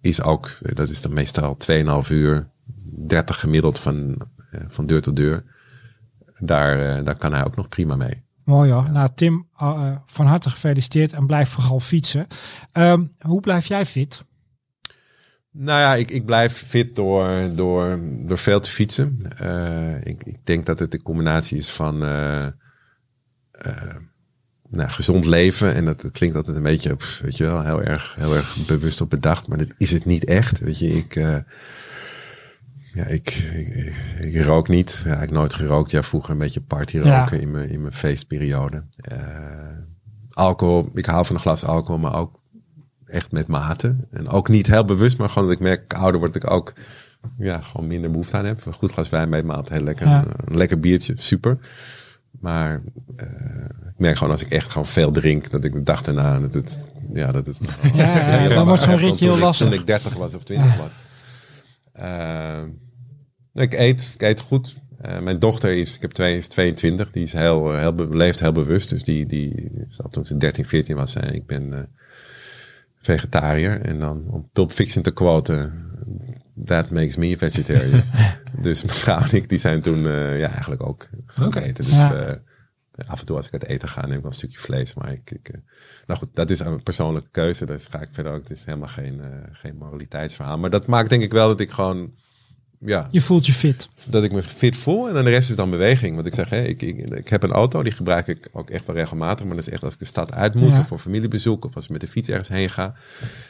is ook, eh, dat is dan meestal 2,5 uur, 30 gemiddeld van, eh, van deur tot deur. Daar, eh, daar kan hij ook nog prima mee. Mooi hoor. Nou Tim, eh, van harte gefeliciteerd en blijf vooral fietsen. Ehm, hoe blijf jij fit? Nou ja, ik, ik blijf fit door, door, door veel te fietsen. Eh, ik, ik denk dat het een combinatie is van eh, eh, nou, gezond leven. En dat, het klinkt altijd een beetje, weet je wel, heel erg, heel erg bewust op bedacht. Maar dat is het niet echt. Weet je, ik, eh, ja, ik, ik, ik, ik rook niet. Ja, ik heb nooit gerookt. Ja, vroeger een beetje party Ja. roken in, mijn, in mijn feestperiode. Eh, alcohol, ik hou van een glas alcohol, maar ook echt met mate. En ook niet heel bewust, maar gewoon dat ik merk, ouder word ik ook ja, gewoon minder behoefte aan heb. Een goed glas wijn bij maat, heel lekker. Ja. Een lekker biertje, super. Maar eh, ik merk gewoon als ik echt gewoon veel drink, dat ik de dag daarna, dat het, ja, dat het... Ja, ja, ja, dan wordt zo'n ritje heel ik- lastig. Toen ik 30 was of 20 was. Eh, ik eet, ik eet goed. Eh, mijn dochter is, ik heb twee, is 22, die is heel, eh, heel, leeft heel bewust. Dus die, die toen ze 13, 14 was. En ik ben vegetariër. En dan om Pulp Fiction te quoten, that makes me a vegetarian. dus mijn vrouw en ik, die zijn toen ja, eigenlijk ook gaan eten. Dus Ja. Af en toe als ik uit eten ga, neem ik wel een stukje vlees. Maar ik, ik eh, nou goed, dat is een persoonlijke keuze. Dus ga ik verder ook. Het is helemaal geen, eh, geen moraliteitsverhaal. Maar dat maakt denk ik wel dat ik gewoon, ja, Je voelt je fit. dat ik me fit voel. En dan de rest is dan beweging. Want ik zeg, hè, ik, ik, ik heb een auto, die gebruik ik ook echt wel regelmatig. Maar dat is echt als ik de stad uit moet. Ja. Of voor familiebezoek. Of als ik met de fiets ergens heen ga.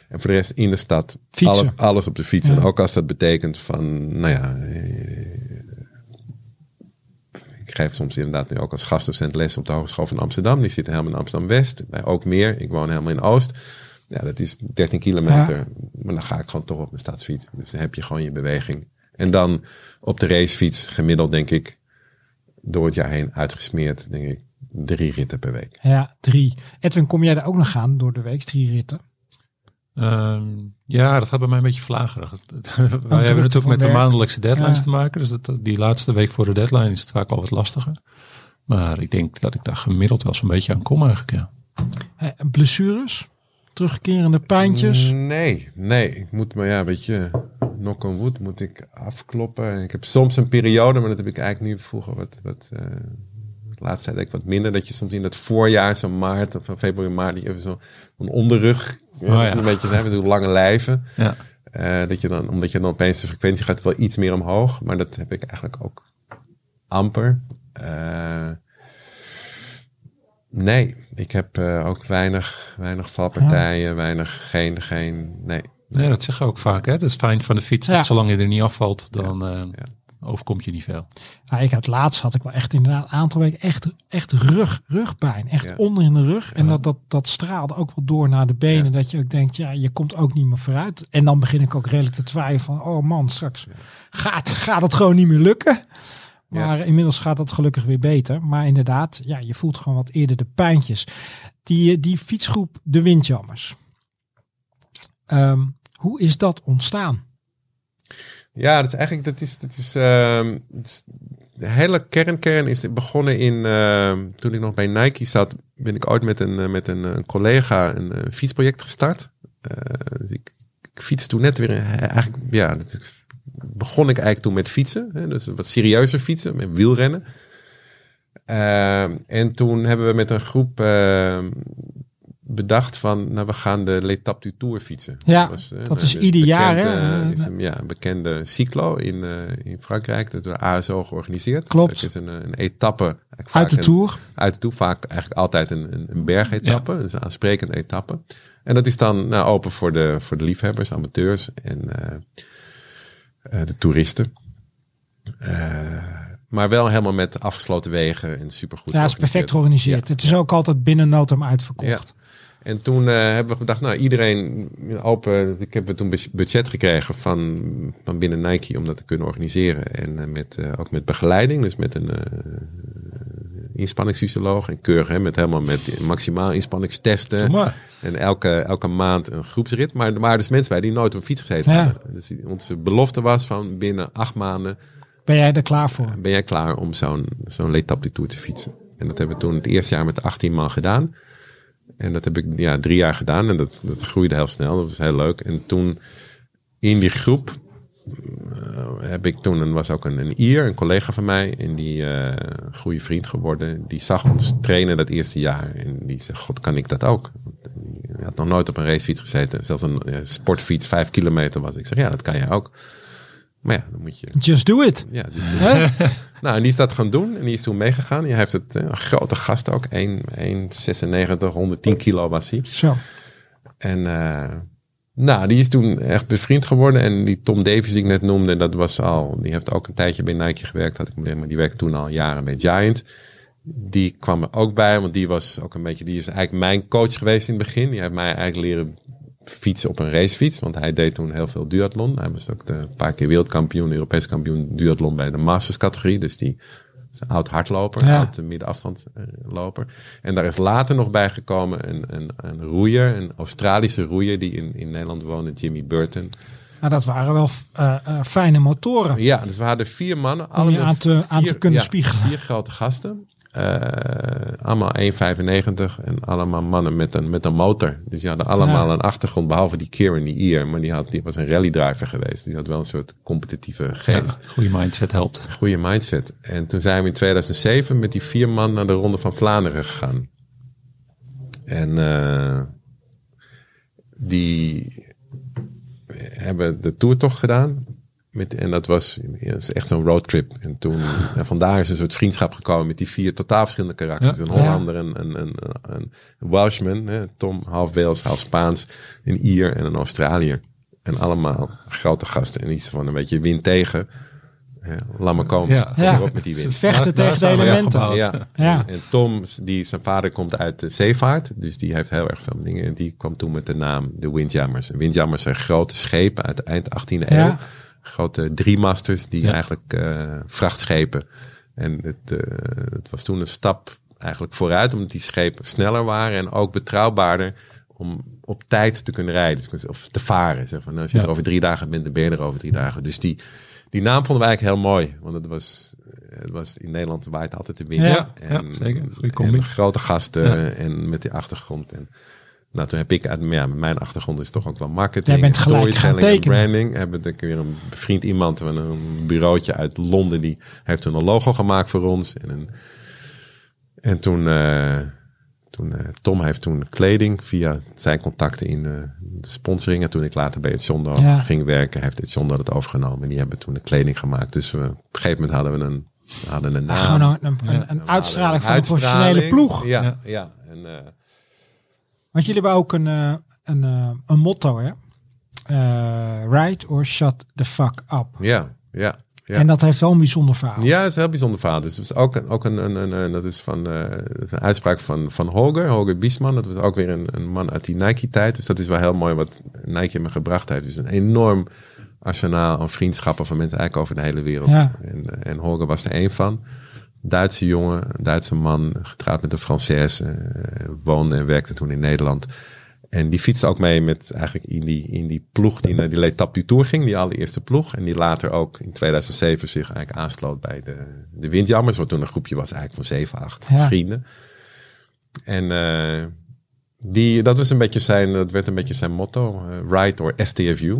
En voor de rest in de stad. Fietsen. Alle, alles op de fiets. Ja. En ook als dat betekent van, nou ja... Ik geef soms inderdaad nu ook als gastdocent les op de Hogeschool van Amsterdam. Die zit helemaal in Amsterdam-West. Bij ook meer. Ik woon helemaal in Oost. Ja, dat is 13 kilometer. Maar dan ga ik gewoon toch op mijn stadsfiets. Dus dan heb je gewoon je beweging. En dan op de racefiets gemiddeld denk ik door het jaar heen uitgesmeerd, denk ik, drie ritten per week. Ja, drie. Edwin, kom jij er ook nog aan door de week? Drie ritten. Ehm, ja, dat gaat bij mij een beetje vlagerig. Wij hebben natuurlijk met de maandelijkse deadlines Ja. te maken. Dus dat, die laatste week voor de deadline is het vaak al wat lastiger. Maar ik denk dat ik daar gemiddeld wel zo'n beetje aan kom eigenlijk, ja. Eh, blessures? Terugkerende pijntjes? Nee, nee. Ik moet maar, ja, weet je, knock on wood moet ik afkloppen. Ik heb soms een periode, maar dat heb ik eigenlijk nu vroeger wat, wat eh, de laatste tijd denk ik wat minder. Dat je soms in dat voorjaar, zo maart of februari, maart, die even zo een onderrug, Oh ja. een beetje zijn met hoe lange lijven. ja. Eh, dat je dan, omdat je dan opeens de frequentie gaat wel iets meer omhoog. Maar dat heb ik eigenlijk ook amper. Eh, nee, ik heb eh, ook weinig, weinig valpartijen, weinig, geen, geen, nee. Nee, dat zeggen we ook vaak. Hè? Dat is fijn van de fiets. Ja. Dat zolang je er niet afvalt, dan eh, ja. Overkomt je niet veel. Nou, ik had laatst had ik wel echt inderdaad een aantal weken echt, echt rug, rugpijn. Echt Ja. onder in de rug. En Ja. dat, dat, dat straalde ook wel door naar de benen. Ja. Dat je ook denkt, ja, je komt ook niet meer vooruit. En dan begin ik ook redelijk te twijfelen van, oh man, straks gaat, gaat het gewoon niet meer lukken. Ja. Maar inmiddels gaat dat gelukkig weer beter. Maar inderdaad, ja, je voelt gewoon wat eerder de pijntjes. Die, die fietsgroep De Windjammers. Ehm, hoe is dat ontstaan? Ja, dat is eigenlijk, dat is, dat is, ehm, de hele kernkern is begonnen in, ehm, toen ik nog bij Nike zat, ben ik ooit met een, eh, met een, eh, collega een eh, fietsproject gestart. Eh, dus ik, ik fiets toen net weer, eigenlijk, ja, dat begon ik eigenlijk toen met fietsen. Hè, dus wat serieuzer fietsen, met wielrennen. Ehm, en toen hebben we met een groep bedacht van, nou we gaan de L'Etape du Tour fietsen. Ja, eh, dat is de ieder jaar, hè? Is een, ja, een bekende cyclo in, eh, in Frankrijk, dat door ASO georganiseerd. Klopt. Het is een, eh, een etappe. eigenlijk Uit de een- Tour. uit de Tour, vaak eigenlijk altijd een, een, een bergetappe, dus een aansprekende etappe. En dat is dan nou, open voor de, voor de liefhebbers, amateurs en eh, eh, de toeristen. Eh, maar wel helemaal met afgesloten wegen en supergoed. Ja, het is perfect georganiseerd. Het is ook altijd binnen no time uitverkocht. En toen eh, hebben we gedacht, nou iedereen open. Ik heb toen budget gekregen van, van binnen Nike om dat te kunnen organiseren. En eh, met, eh, ook met begeleiding, dus met een inspanningsfysioloog en keurig, hè, met helemaal met maximaal inspanningstesten. Maar En elke, elke maand een groepsrit. Maar er waren dus mensen bij die nooit op een fiets gezeten Ja. hadden. Dus onze belofte was van binnen acht maanden Ben jij er klaar voor? ben jij klaar om zo'n zo'n L'Etape du Tour te fietsen. En dat hebben we toen het eerste jaar met 18 man gedaan. En dat heb ik ja, drie jaar gedaan. En dat, dat groeide heel snel. Dat was heel leuk. En toen in die groep eh, heb ik toen, er was ook een, een Ier, een collega van mij. En die eh goede vriend geworden. Die zag ons trainen dat eerste jaar. En die zegt, god kan ik dat ook? Hij had nog nooit op een racefiets gezeten. Zelfs een eh, sportfiets, vijf kilometer was. Ik zeg, ja dat kan jij ook. Maar ja, dan moet je Just do it. ja, dus, Hè? nou, en die is dat gaan doen. En die is toen meegegaan. Die heeft het, een grote gast ook. 1, 1,96, 110 kilo was hij. Zo. En eh, nou, die is toen echt bevriend geworden. En die Tom Davies die ik net noemde, dat was al... Die heeft ook een tijdje bij Nike gewerkt. Had ik, maar die werkte toen al jaren bij Giant. Die kwam er ook bij, want die was ook een beetje... Die is eigenlijk mijn coach geweest in het begin. Die heeft mij eigenlijk leren fietsen op een racefiets. Want hij deed toen heel veel duathlon. Hij was ook de, een paar keer wereldkampioen, Europees kampioen duathlon bij de masters categorie. Dus die is een oud hardloper, Ja. oud middenafstandloper. En daar is later nog bij gekomen een, een, een roeier, een Australische roeier die in, in Nederland woonde, Jimmy Burton. Nou, dat waren wel eh, eh, fijne motoren. Ja, dus we hadden vier mannen. Om je allemaal aan te- aan te kunnen spiegelen. Vier grote gasten. Eh, allemaal 1,95 en allemaal mannen met een, met een motor. Dus die hadden allemaal Ja. een achtergrond, behalve die Kieran, die Ier. Maar die, had, die was een rallydriver geweest. Die had wel een soort competitieve geest. goede mindset helpt. Goede mindset. En toen zijn we in 2007 met die vier man naar de Ronde van Vlaanderen gegaan. En eh, die hebben de toertocht gedaan. Met, en dat was, is echt zo'n roadtrip. En toen, en vandaar is een soort vriendschap gekomen met die vier totaal verschillende karakters. Ja. Een Hollander, een, een, een, een Welshman, hè, Tom, half Wales, half Spaans, een Ier en een Australiër. En allemaal grote gasten. En iets van een beetje wind tegen. Ja, laat maar komen. Ja. Met die wind. Vechten Daar- tegen daar de elementen. Ja. Ja. En Tom, die, zijn vader komt uit de zeevaart. Dus die heeft heel erg veel dingen. En die kwam toen met de naam de Windjammers. Windjammers zijn grote schepen uit de eind 18e eeuw. Grote driemasters die Ja. eigenlijk eh, vrachtschepen. En het, eh, het was toen een stap eigenlijk vooruit. Omdat die schepen sneller waren en ook betrouwbaarder. Om op tijd te kunnen rijden. Dus, of te varen. Zeg van, nou, als je Ja. er over drie dagen bent, dan ben je er over drie dagen. Dus die, die naam vonden we eigenlijk heel mooi. Want het was, het was in Nederland waait altijd de wind. Ja, ja, zeker. Goeie combi. En grote gasten en met die achtergrond. En nou, toen heb ik, uit, ja, mijn achtergrond is toch ook wel marketing. Jij bent en gelijk gaan storytelling en branding. Hebben we weer een bevriend iemand van een bureautje uit Londen. Die heeft toen een logo gemaakt voor ons. En, een, en toen, eh, toen eh, Tom heeft toen kleding via zijn contacten in eh, de sponsoring. En toen ik later bij het Ja. ging werken, heeft het Jondo het overgenomen. En die hebben toen de kleding gemaakt. Dus we, op een gegeven moment hadden we een, we hadden een naam. Gewoon een, een, een, Ja. een We uitstraling van een professionele ploeg. Ja, Ja. ja. En, eh, Want jullie hebben ook een, eh, een, eh, een motto, hè? Eh, ride or shut the fuck up. ja, ja. Ja. En dat heeft wel een bijzonder verhaal. Ja, het is een heel bijzonder verhaal. Dus het is ook, een, ook een, een, een, dat is van dat is een uitspraak van, van Holger, Holger Biesman. Dat was ook weer een, een man uit die Nike-tijd. Dus dat is wel heel mooi wat Nike me gebracht heeft. Dus een enorm arsenaal aan vriendschappen van mensen eigenlijk over de hele wereld. Ja. En, en Holger was er één van. Duitse jongen, een Duitse man, getrouwd met een Française, eh, woonde en werkte toen in Nederland. En die fietste ook mee met eigenlijk in die, in die ploeg die naar die L'Etape du Tour ging, die allereerste ploeg. En die later ook in 2007 zich eigenlijk aansloot bij de, de Windjammers, wat toen een groepje was eigenlijk van 7, 8 Ja. vrienden. En eh, die, dat was een beetje zijn, dat werd een beetje zijn motto, Ride or STFU.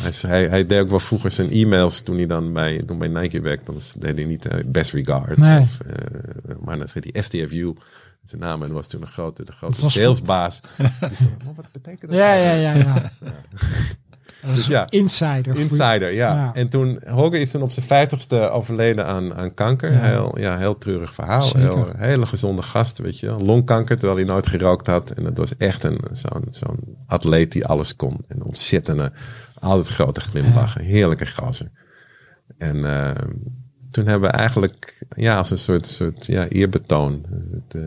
hij, hij, hij deed ook wel vroeger zijn e-mails toen hij dan bij, toen bij Nike werkte, dan deed hij niet eh, best regards. Nee. Of, eh, maar dan zei hij STFU. zijn naam. En was toen een grote, de grote salesbaas. "Oh, wat betekent dat? Ja, nou?" ja, ja, ja. Dus ja, Insider. Insider, ja. Ja. En toen, Hogge is toen op zijn vijftigste overleden aan, aan kanker. Ja. Heel, ja, heel treurig verhaal. Zeker. Heel, hele gezonde gast, weet je. Longkanker, terwijl hij nooit gerookt had. En dat was echt een, zo'n, zo'n atleet die alles kon. Een ontzettende, altijd grote glimlachen. Heerlijke gozer. En eh, toen hebben we eigenlijk, ja, als een soort, soort ja, eerbetoon. Het, eh,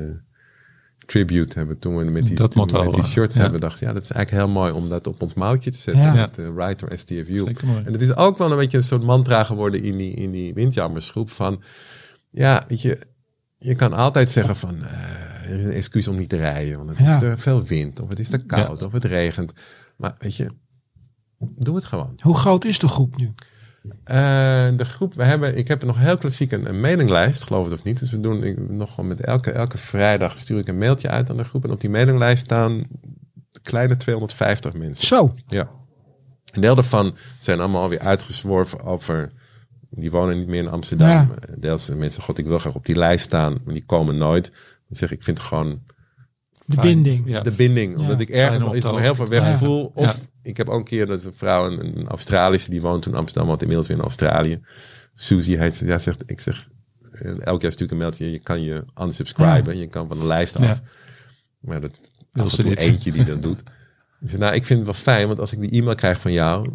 tribute hebben toen we met die, Dat motto, met die eh, shirts ja. hebben. Dacht, ja, dat is eigenlijk heel mooi om dat op ons mouwtje te zetten. Ja. Met de Writer STFU. En het is ook wel een beetje een soort mantra geworden in die, in die windjammersgroep van, ja, weet je, je kan altijd zeggen van, eh, er is een excuus om niet te rijden, want het Ja. is te veel wind, of het is te koud, of het regent. Maar weet je, doe het gewoon. Hoe groot is de groep nu? Eh, de groep, we hebben, ik heb nog heel klassiek een, een mailinglijst, geloof het of niet. Dus we doen ik, nog gewoon met elke, elke vrijdag stuur ik een mailtje uit aan de groep. En op die mailinglijst staan kleine 250 mensen. Zo. Ja. Een deel daarvan zijn allemaal alweer uitgezworven over. Die wonen niet meer in Amsterdam. Ja. Deels zijn mensen, god, ik wil graag op die lijst staan, maar die komen nooit. Dan zeg ik, ik vind het gewoon De Fijn. binding. Ja. de binding. Ja. Omdat ik ergens te van heel veel weg Ja. voel. Of Ja. ik heb ook een keer dat een vrouw, een, een Australische, die woont toen in Amsterdam, want inmiddels weer in Australië. Susie heet ze. Ja, zegt, ik zeg, eh, elk jaar stuur ik een mailtje, je kan je unsubscriben, je kan van de lijst af. Ja. Maar dat toe niet. eentje die dat doet. Ik zeg, nou, ik vind het wel fijn, want als ik die e-mail krijg van jou,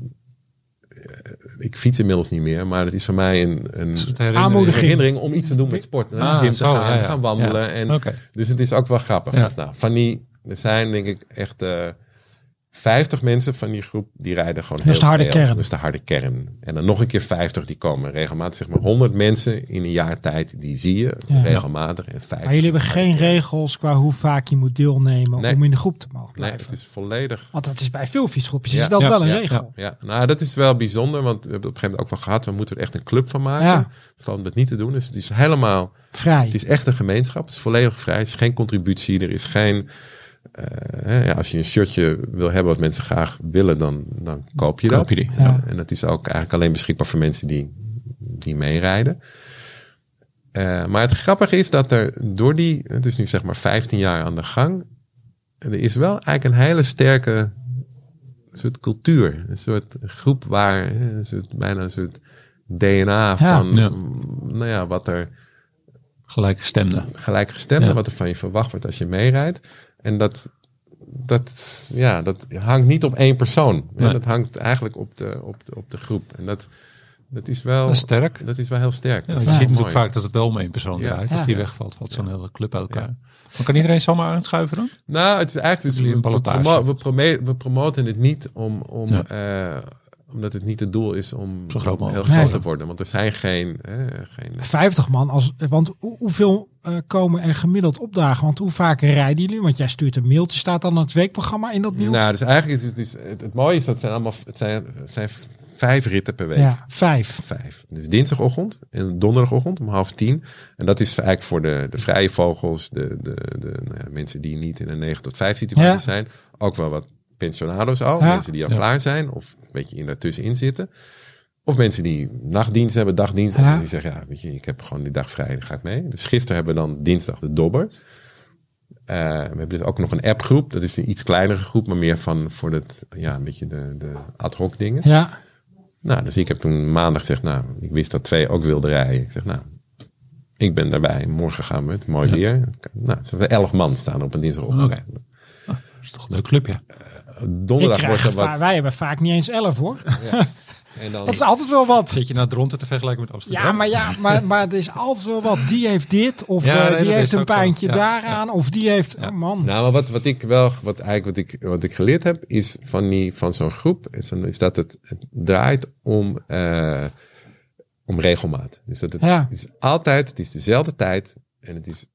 ik fiets inmiddels niet meer, maar het is voor mij een, een. Aanmoediging. herinnering om iets te doen met sport. Naar Ah, gym te gaan, ja, ja. gaan wandelen. En dus het is ook wel grappig. Ja. Nou, van die, er zijn denk ik echt eh 50 mensen van die groep die rijden gewoon Dat is heel de harde veel. kern. Dat is de harde kern. En dan nog een keer 50 die komen regelmatig. Zeg maar 100 mensen in een jaar tijd, die zie je Ja. regelmatig. En 50 Maar jullie hebben geen regels qua hoe vaak je moet deelnemen Nee. om in de groep te mogen Nee, blijven. het is volledig Want dat is bij veel fietsgroepjes Ja. is dat Ja, wel een regel. Ja, nou dat is wel bijzonder, want we hebben op een gegeven moment ook wel gehad, we moeten er echt een club van maken. Ja. Van dat niet te doen. Dus het is helemaal, Vrij. het is echt een gemeenschap. Het is volledig vrij. Het is geen contributie. Er is geen, eh, ja, als je een shirtje wil hebben wat mensen graag willen, dan, dan koop je dat. Koop je die, ja. En dat is ook eigenlijk alleen beschikbaar voor mensen die, die meerijden. Eh, maar het grappige is dat er door die, het is nu zeg maar 15 jaar aan de gang, er is wel eigenlijk een hele sterke soort cultuur. Een soort groep waar, een soort, bijna een soort DNA van, Ja. nou ja, wat er Gelijkgestemde. gelijkgestemd Ja. en wat er van je verwacht wordt als je meerijdt. En dat, dat, ja, dat hangt niet op één persoon. Nee. Dat hangt eigenlijk op de, op de, op de groep. En dat, dat is wel, Dat is sterk. dat is wel heel sterk. Ja, je ziet natuurlijk vaak dat het wel om één persoon Ja. draait. Als Ja. die wegvalt, valt zo'n hele club uit elkaar. Maar kan iedereen zomaar aanschuiven dan? Nou, het is eigenlijk dus, we, een we, promo- promoten het niet om, om Ja. Omdat het niet het doel is om, Zo groot om heel mogelijk. groot Nee. te worden. Want er zijn geen, eh, geen 50 man. Als, want hoe- hoeveel eh, komen er gemiddeld opdagen? Want hoe vaak rijden jullie? Want jij stuurt een mailtje. Staat dan het weekprogramma in dat mailtje? Nou, dus eigenlijk is het, dus, het, het mooie is dat het zijn allemaal het zijn, het zijn vijf ritten per week. ja, vijf. Vijf. Dus dinsdagochtend en donderdagochtend om half tien. En dat is eigenlijk voor de, de vrije vogels, de, de, de nou ja, mensen die niet in een 9 tot 5 situatie Ja. zijn. Ook wel wat pensionado's al, Ja. mensen die al Ja. klaar zijn of een beetje in daartussenin zitten. Of mensen die nachtdienst hebben, dagdienst. Ja. En die zeggen, ja, weet je, ik heb gewoon die dag vrij, ga ik mee. Dus gisteren hebben we dan dinsdag de dobber. Eh, we hebben dus ook nog een appgroep. Dat is een iets kleinere groep, maar meer van voor het, ja, een beetje de, de ad hoc dingen. Ja, Nou, dus ik heb toen maandag gezegd, nou, ik wist dat twee ook wilden rijden. Ik zeg, nou, ik ben daarbij. Morgen gaan we het, mooi Ja. weer. Nou, er zijn elf man staan op een dinsdagochtend. Oké. Dat is toch een leuk clubje. ik Donderdag wordt er va- wat. wij hebben vaak niet eens elf hoor. En dan, Dat is altijd wel wat. Zit je nou Dronten te vergelijken met Amsterdam? Ja, maar, ja maar, maar er is altijd wel wat. Die heeft dit, of Ja, eh, nee, die heeft een pijntje Ja, daaraan, of die heeft... Ja. Oh man. nou, maar wat, wat ik wel, wat eigenlijk wat ik, wat ik geleerd heb, is van, die, van zo'n groep, is, dat het, het draait om, eh, om regelmaat. Dus dat het, Ja. het is altijd, het is dezelfde tijd en het is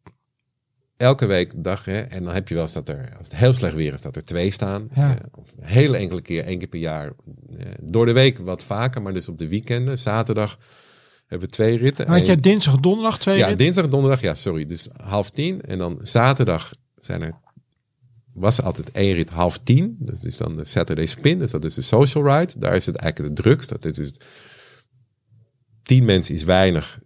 elke week dag. Hè, en dan heb je wel eens dat er, als het heel slecht weer is, dat er twee staan. Ja. Eh, of een hele enkele keer, één keer per jaar. Eh, door de week wat vaker, maar dus op de weekenden. Zaterdag hebben we twee ritten. Want jij dinsdag, donderdag twee ja, ritten? dinsdag, donderdag, ja, sorry. Dus half tien. En dan zaterdag zijn er, was er altijd één rit half tien. Dat is dan de Saturday Spin. Dus dat is de social ride. Daar is het eigenlijk het drukst. Dat is dus tien mensen is weinig.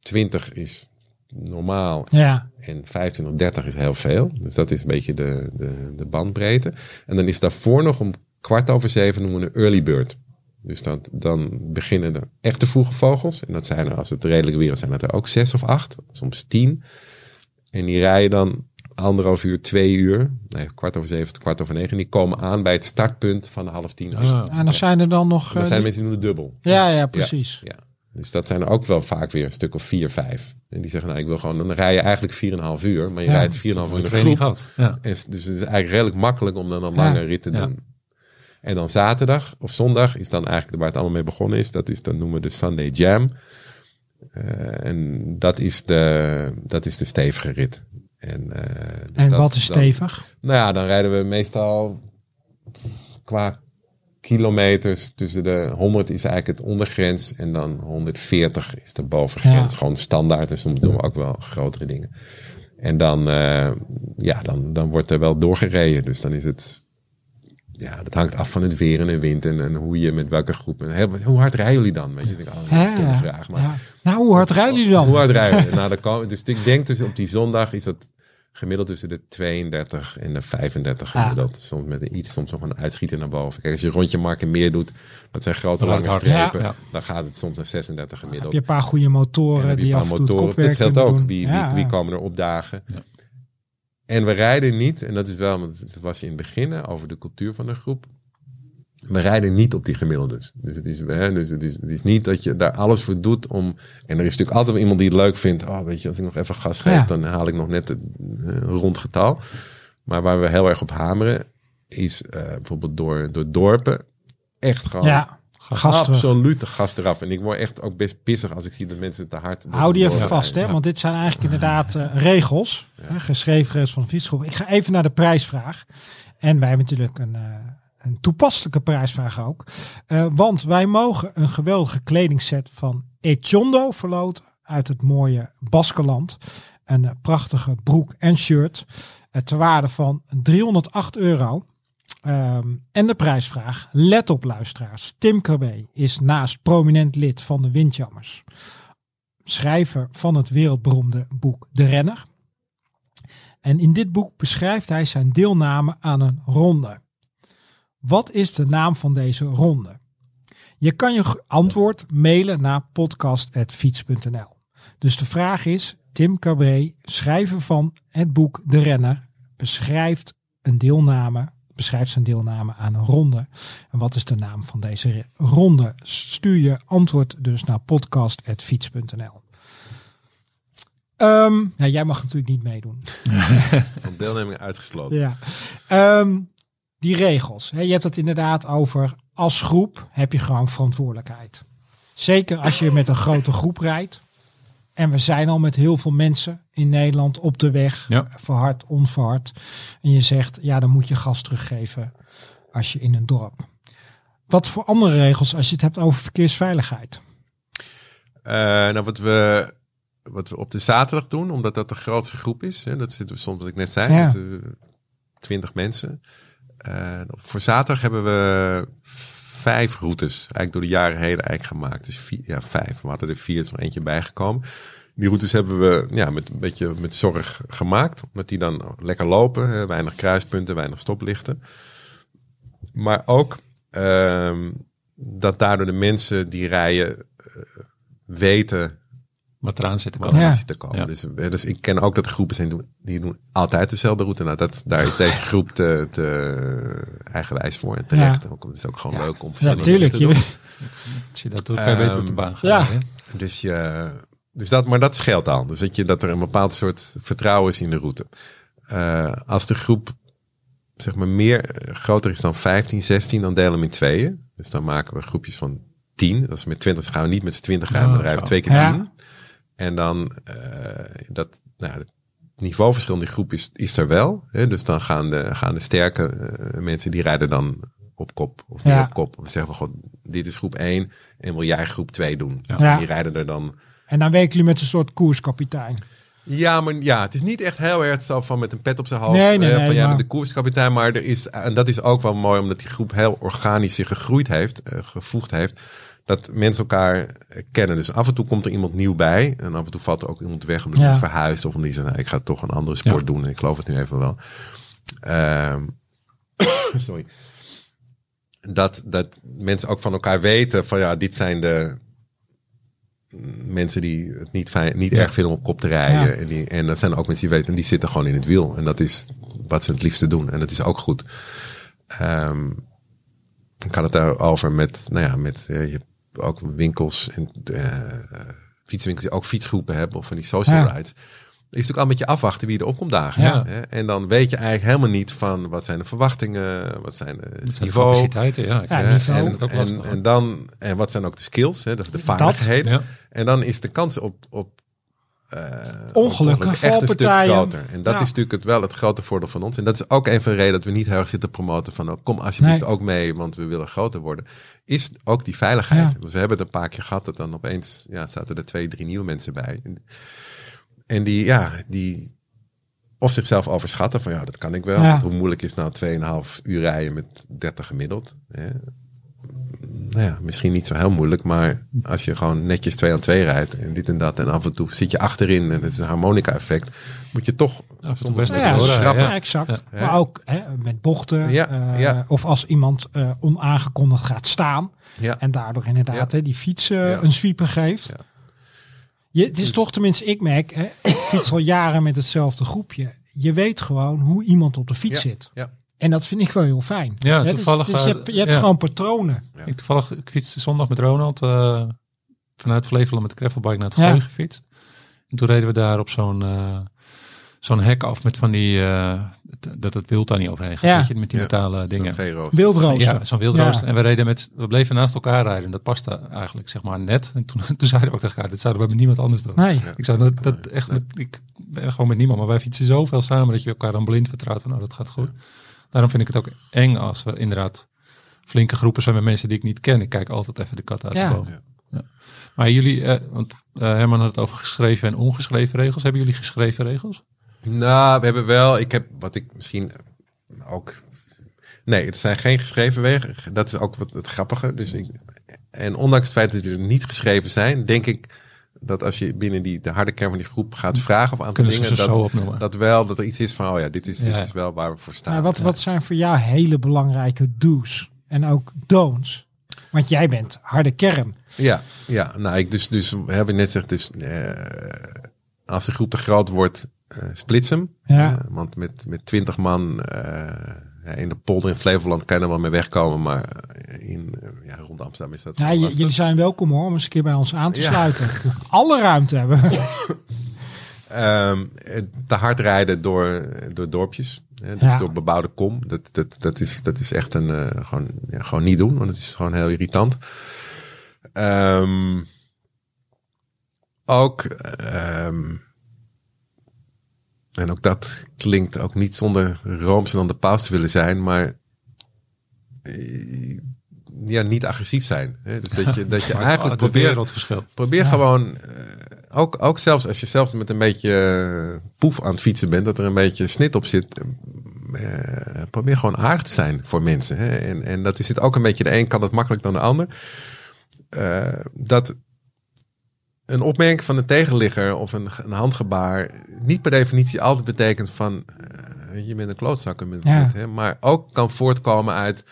Twintig is normaal. Ja, En 25, 30 is heel veel. Dus dat is een beetje de, de, de bandbreedte. En dan is daarvoor nog om kwart over zeven noemen we een early bird. Dus dat, dan beginnen de echte vroege vogels. En dat zijn er, als het redelijk weer is, zijn dat er ook zes of acht. Soms tien. En die rijden dan anderhalf uur, twee uur. Nee, kwart over zeven tot kwart over negen. En die komen aan bij het startpunt van de half tien. Ah. en dan zijn er dan nog... dan eh, zijn die- mensen die doen de dubbel. ja, ja, precies. Ja. Dus dat zijn er ook wel vaak weer een stuk of vier, vijf. En die zeggen, nou, ik wil gewoon, dan rij je eigenlijk 4,5 uur. Maar je Ja. rijdt 4,5 uur in de training groep. gehad. Ja. En dus het is eigenlijk redelijk makkelijk om dan een lange rit te doen. En dan zaterdag of zondag is dan eigenlijk waar het allemaal mee begonnen is. Dat is dan noemen we de Sunday Jam. Eh, en dat is de, dat is de stevige rit. En, eh, dus En dat wat is dan- stevig? nou ja, dan rijden we meestal qua kilometers tussen de 100 is eigenlijk het ondergrens en dan 140 is de bovengrens. Ja. Gewoon standaard en soms doen we ook wel grotere dingen. En dan, eh, ja, dan, dan wordt er wel doorgereden. Dus dan is het, ja, dat hangt af van het weer en de wind en, en hoe je met welke groep. en heel- hoe hard rijden jullie dan? Weet je, ik oh, dat is een vraag. Maar ja. Nou, hoe hard rijden jullie dan? hoe hard rijden? nou, dan komen, dus ik denk dus op die zondag is dat gemiddeld tussen de 32 en de 35 Ja. gemiddeld. Soms met een iets, soms nog een uitschieter naar boven. Kijk, als je rondje Marken meer doet, dat zijn grote Dat lange strepen. Ja. Ja. Dan gaat het soms naar 36 Heb gemiddeld. je een paar goede En motoren heb die een af paar en toe het motoren. Dat geldt ook. doen. Wie, Ja, wie, wie ja. komen er opdagen? Ja. En we rijden niet, en dat is wel, want dat was in het begin over de cultuur van de groep. We rijden niet op die gemiddeldes. Dus het is, hè, dus het is, het is niet dat je daar alles voor doet om. En er is natuurlijk altijd iemand die het leuk vindt. Oh, weet je, als ik nog even gas geef, Ja. dan haal ik nog net een eh, rond getal. Maar waar we heel erg op hameren, is eh, bijvoorbeeld door, door dorpen. Echt gewoon Ja, gas absoluut de gas eraf. En ik word echt ook best pissig als ik zie dat mensen te hard. Hou die even vast, hè? Ja. want dit zijn eigenlijk inderdaad eh, regels, hè, geschreven regels van de fietsgroep. Ik ga even naar de prijsvraag. En wij hebben natuurlijk een, eh, een toepasselijke prijsvraag ook. Eh, want wij mogen een geweldige kledingset van Echondo verloten uit het mooie Baskeland. Een eh, prachtige broek en shirt eh, ter waarde van 308 euro. Ehm, en de prijsvraag, let op luisteraars. Tim Krabbe is naast prominent lid van de Windjammers schrijver van het wereldberoemde boek De Renner. En in dit boek beschrijft hij zijn deelname aan een ronde. Wat is de naam van deze ronde? Je kan je antwoord mailen naar podcast.fiets.nl. Dus de vraag is, Tim Cabré, schrijver van het boek De Renner, beschrijft een deelname, beschrijft zijn deelname aan een ronde. En wat is de naam van deze ronde? Stuur je antwoord dus naar podcast.fiets.nl. Ehm ja, jij mag natuurlijk niet meedoen. Van deelneming uitgesloten. Ja. Ehm, die regels. Hè, je hebt het inderdaad over als groep heb je gewoon verantwoordelijkheid. Zeker als je met een grote groep rijdt. En we zijn al met heel veel mensen in Nederland op de weg. Ja. Verhard, onverhard. En je zegt, ja, dan moet je gas teruggeven als je in een dorp. Wat voor andere regels als je het hebt over verkeersveiligheid? Eh, nou, wat we, wat we op de zaterdag doen, omdat dat de grootste groep is. Hè, dat zitten we soms, wat ik net zei, Ja. met, eh, 20 mensen. Eh, voor zaterdag hebben we vijf routes, eigenlijk door de jaren heen eigenlijk gemaakt. Dus vier, ja, vijf. We hadden er vier, er is nog eentje bijgekomen. Die routes hebben we ja, met een beetje met zorg gemaakt. Omdat die dan lekker lopen. weinig kruispunten, weinig stoplichten. Maar ook ehm, dat daardoor de mensen die rijden eh, weten Wat eraan zit te komen. Ja. zit te komen. Ja. Dus, eh, dus ik ken ook dat er groepen zijn doen- die doen altijd dezelfde route. Nou, dat, daar is deze groep te, te eigenwijs voor en terecht. Ook, het is ook gewoon Ja. leuk om Ja, verschillende tuurlijk. dingen te Je, doen. Als je dat doet, kan je beter op de baan gaan. Ja. rijden. Dus, je, dus dat, maar dat scheelt al. Dus dat, je, dat er een bepaald soort vertrouwen is in de route. Eh, als de groep zeg maar meer eh, groter is dan 15, 16, dan delen we hem in tweeën. Dus dan maken we groepjes van 10. Als we met 20 gaan we niet met z'n 20 gaan, maar dan rijden we twee keer Ja. 10. En dan eh, dat, nou, het niveauverschil in die groep is, is er wel. Hè? Dus dan gaan de, gaan de sterke eh, mensen, die rijden dan op kop. Of niet Ja. op kop. We zeggen van, god, dit is groep 1 en wil jij groep 2 doen. Ja. En die rijden er dan en dan werken jullie met een soort koerskapitein. ja, maar ja, het is niet echt heel erg zo van met een pet op zijn hoofd. Nee, nee, eh, nee, van jij maar- bent de koerskapitein. Maar er is, en dat is ook wel mooi, omdat die groep heel organisch zich gegroeid heeft, gevoegd heeft. Dat mensen elkaar kennen. Dus af en toe komt er iemand nieuw bij. En af en toe valt er ook iemand weg omdat Ja. iemand verhuist. Of omdat die zegt, nou, ik ga toch een andere sport Ja. doen. Ik geloof het nu even wel. Ehm, sorry. Dat, dat mensen ook van elkaar weten van ja, dit zijn de mensen die het niet, fijn, niet Ja. erg vinden om op kop te rijden. En, die, en dat zijn ook mensen die weten, die zitten gewoon in het wiel. En dat is wat ze het liefste doen. En dat is ook goed. Ehm, ik had het daarover met, nou ja, met eh, je ook winkels en eh, fietswinkels die ook fietsgroepen hebben of van die social Ja. rides. is natuurlijk al een beetje afwachten wie er op komt dagen. Ja. Hè? En dan weet je eigenlijk helemaal niet van wat zijn de verwachtingen, wat zijn de Dat zijn de capaciteiten, ja. Niveau. ook en, lastig. en dan en wat zijn ook de skills, hè? de, de vaardigheden. Ja. En dan is de kans op, op eh, Ongelukken, echt een stuk valpartijen. groter. En dat Ja. is natuurlijk het, wel het grote voordeel van ons. En dat is ook een van de redenen dat we niet heel erg zitten promoten van... oh, kom alsjeblieft Nee. ook mee, want we willen groter worden. Is ook die veiligheid. Ja. Dus we hebben het een paar keer gehad dat dan opeens... ja, zaten er twee, drie nieuwe mensen bij. En, en die, ja, die of zichzelf overschatten van ja, dat kan ik wel. Ja. Want hoe moeilijk is nou 2,5 uur rijden met 30 gemiddeld? Hè? Nou ja, misschien niet zo heel moeilijk, maar als je gewoon netjes 2 aan 2 rijdt en dit en dat en af en toe zit je achterin en het is een harmonica effect, moet je toch toe soms best een Ja, schrappen. Ja, exact. Ja. Maar ook hè, met bochten. Ja, eh, ja. Of als iemand eh, onaangekondigd gaat staan. Ja. En daardoor inderdaad Ja. hè, die fiets eh, Ja. een sweeper geeft. Ja. Je, het is Dus- toch tenminste, ik merk, hè, ik fiets al jaren met hetzelfde groepje. Je weet gewoon hoe iemand op de fiets Ja. zit. Ja. En dat vind ik wel heel fijn. Ja, dus- toevallig, Dus, je eh, hebt, je hebt ja. gewoon patronen. Ja. Ik toevallig, ik fietste zondag met Ronald eh, vanuit Flevoland met de gravelbike naar het Ja. Gooi gefietst. En toen reden we daar op zo'n eh, zo'n hek af met van die, eh, t- dat het wild daar niet overheen gaat. Ja. Weet je, met die Ja. metalen dingen. Wildrooster. Ja, zo'n wildrooster. Ja. En we reden met, we bleven naast elkaar rijden. Dat paste eigenlijk zeg maar net. En toen, toen zeiden we ook tegen elkaar, dit zouden we met niemand anders doen. Nee. Ja. Ik zou dat, dat echt, met, ik ben gewoon met niemand, maar wij fietsen zoveel samen dat je elkaar dan blind vertrouwt van, nou dat gaat goed. Daarom vind ik het ook eng als we inderdaad flinke groepen zijn met mensen die ik niet ken. Ik kijk altijd even de kat uit Ja. de boom. Ja. Ja. Maar jullie, eh, want eh, Herman had het over geschreven en ongeschreven regels. Hebben jullie geschreven regels? Nou, we hebben wel, ik heb wat ik misschien ook. Nee, er zijn geen geschreven wegen. Dat is ook wat het grappige. Dus ik, en ondanks het feit dat die er niet geschreven zijn, denk ik dat als je binnen die, de harde kern van die groep gaat vragen of aantal Kunnen ze dingen, dat, dat wel dat er iets is van, oh ja, dit is, dit Ja. is wel waar we voor staan. Maar wat, wat zijn voor jou hele belangrijke do's en ook don'ts? Want jij bent harde kern. Ja, ja, nou, ik dus, dus we hebben net gezegd, dus eh, als de groep te groot wordt, eh splits hem. Ja. Eh, want met, met 20 man eh, ja, in de polder in Flevoland kan je er wel mee wegkomen, maar in, eh, ja, rond Amsterdam is dat. Ja, jullie zijn welkom hoor, om eens een keer bij ons aan te Ja. sluiten. Alle ruimte hebben. Ehm, te hard rijden door, door dorpjes. Hè, dus Ja. door bebouwde kom. Dat, dat, dat, is, dat is echt een. eh, gewoon, ja, gewoon niet doen, want het is gewoon heel irritant. Ehm, ook. ehm, en ook dat klinkt ook niet zonder rooms en dan de paus te willen zijn, maar. eh, Ja, niet agressief zijn. Hè? Dus dat je, dat je eigenlijk het probeert. Probeer gewoon, eh, ook, ook zelfs als je zelfs met een beetje eh, poef aan het fietsen bent, dat er een beetje snit op zit. eh, probeer gewoon aardig te zijn voor mensen. Hè? En, en dat is het ook een beetje, de een kan het makkelijk dan de ander. Dat een opmerking van de tegenligger of een, een handgebaar niet per definitie altijd betekent van eh, je bent een klootzak, met Ja. dit, hè? maar ook kan voortkomen uit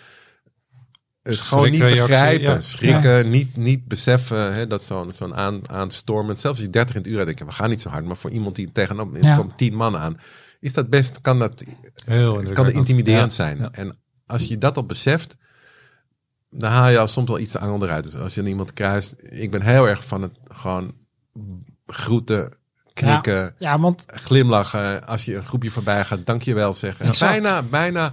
het gewoon niet begrijpen, ja. schrikken, niet, niet beseffen hè, dat zo'n zo'n aan, aanstormend, zelfs als je 30 in het uur denk je, we gaan niet zo hard, maar voor iemand die tegenop Ja. komen 10 man aan, is dat best, kan dat Heel kan intimiderend Ja, zijn. ja. En als je dat al beseft, dan haal je al soms wel iets te angel eruit. Dus als je iemand kruist, ik ben heel erg van het gewoon groeten, knikken, Ja, want glimlachen. Als je een groepje voorbij gaat, dankjewel zeggen. Exact. Bijna, bijna.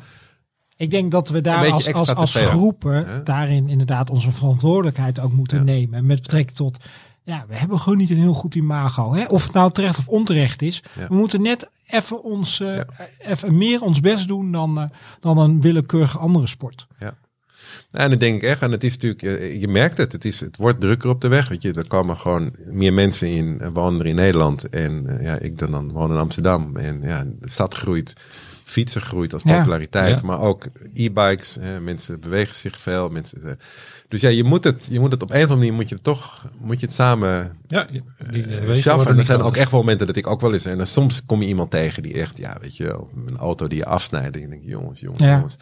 ik denk dat we daar als, als, als groepen daarin inderdaad onze verantwoordelijkheid ook moeten Ja. nemen. Met betrekking tot, ja, we hebben gewoon niet een heel goed imago. Hè? Of het nou terecht of onterecht is. Ja. We moeten net even, ons, eh, Ja. even meer ons best doen dan, eh, dan een willekeurige andere sport. En dat denk ik echt. En het is natuurlijk, je, je merkt het. Het, is, het wordt drukker op de weg. Weet je, er komen gewoon meer mensen in, eh, wonen er in Nederland. En eh, ja, ik dan, dan woon in Amsterdam. En ja, de stad groeit fietsen groeit als populariteit, Ja. maar ook e-bikes. Mensen bewegen zich veel. Mensen, eh, dus ja, je moet het, je moet het op een of andere manier moet je het toch, moet je het samen Ja, die En er zijn ook echt wel momenten dat ik ook wel eens en dan soms kom je iemand tegen die echt, ja, weet je een auto die je afsnijdt. En je denkt, jongens, jongens, Ja. jongens.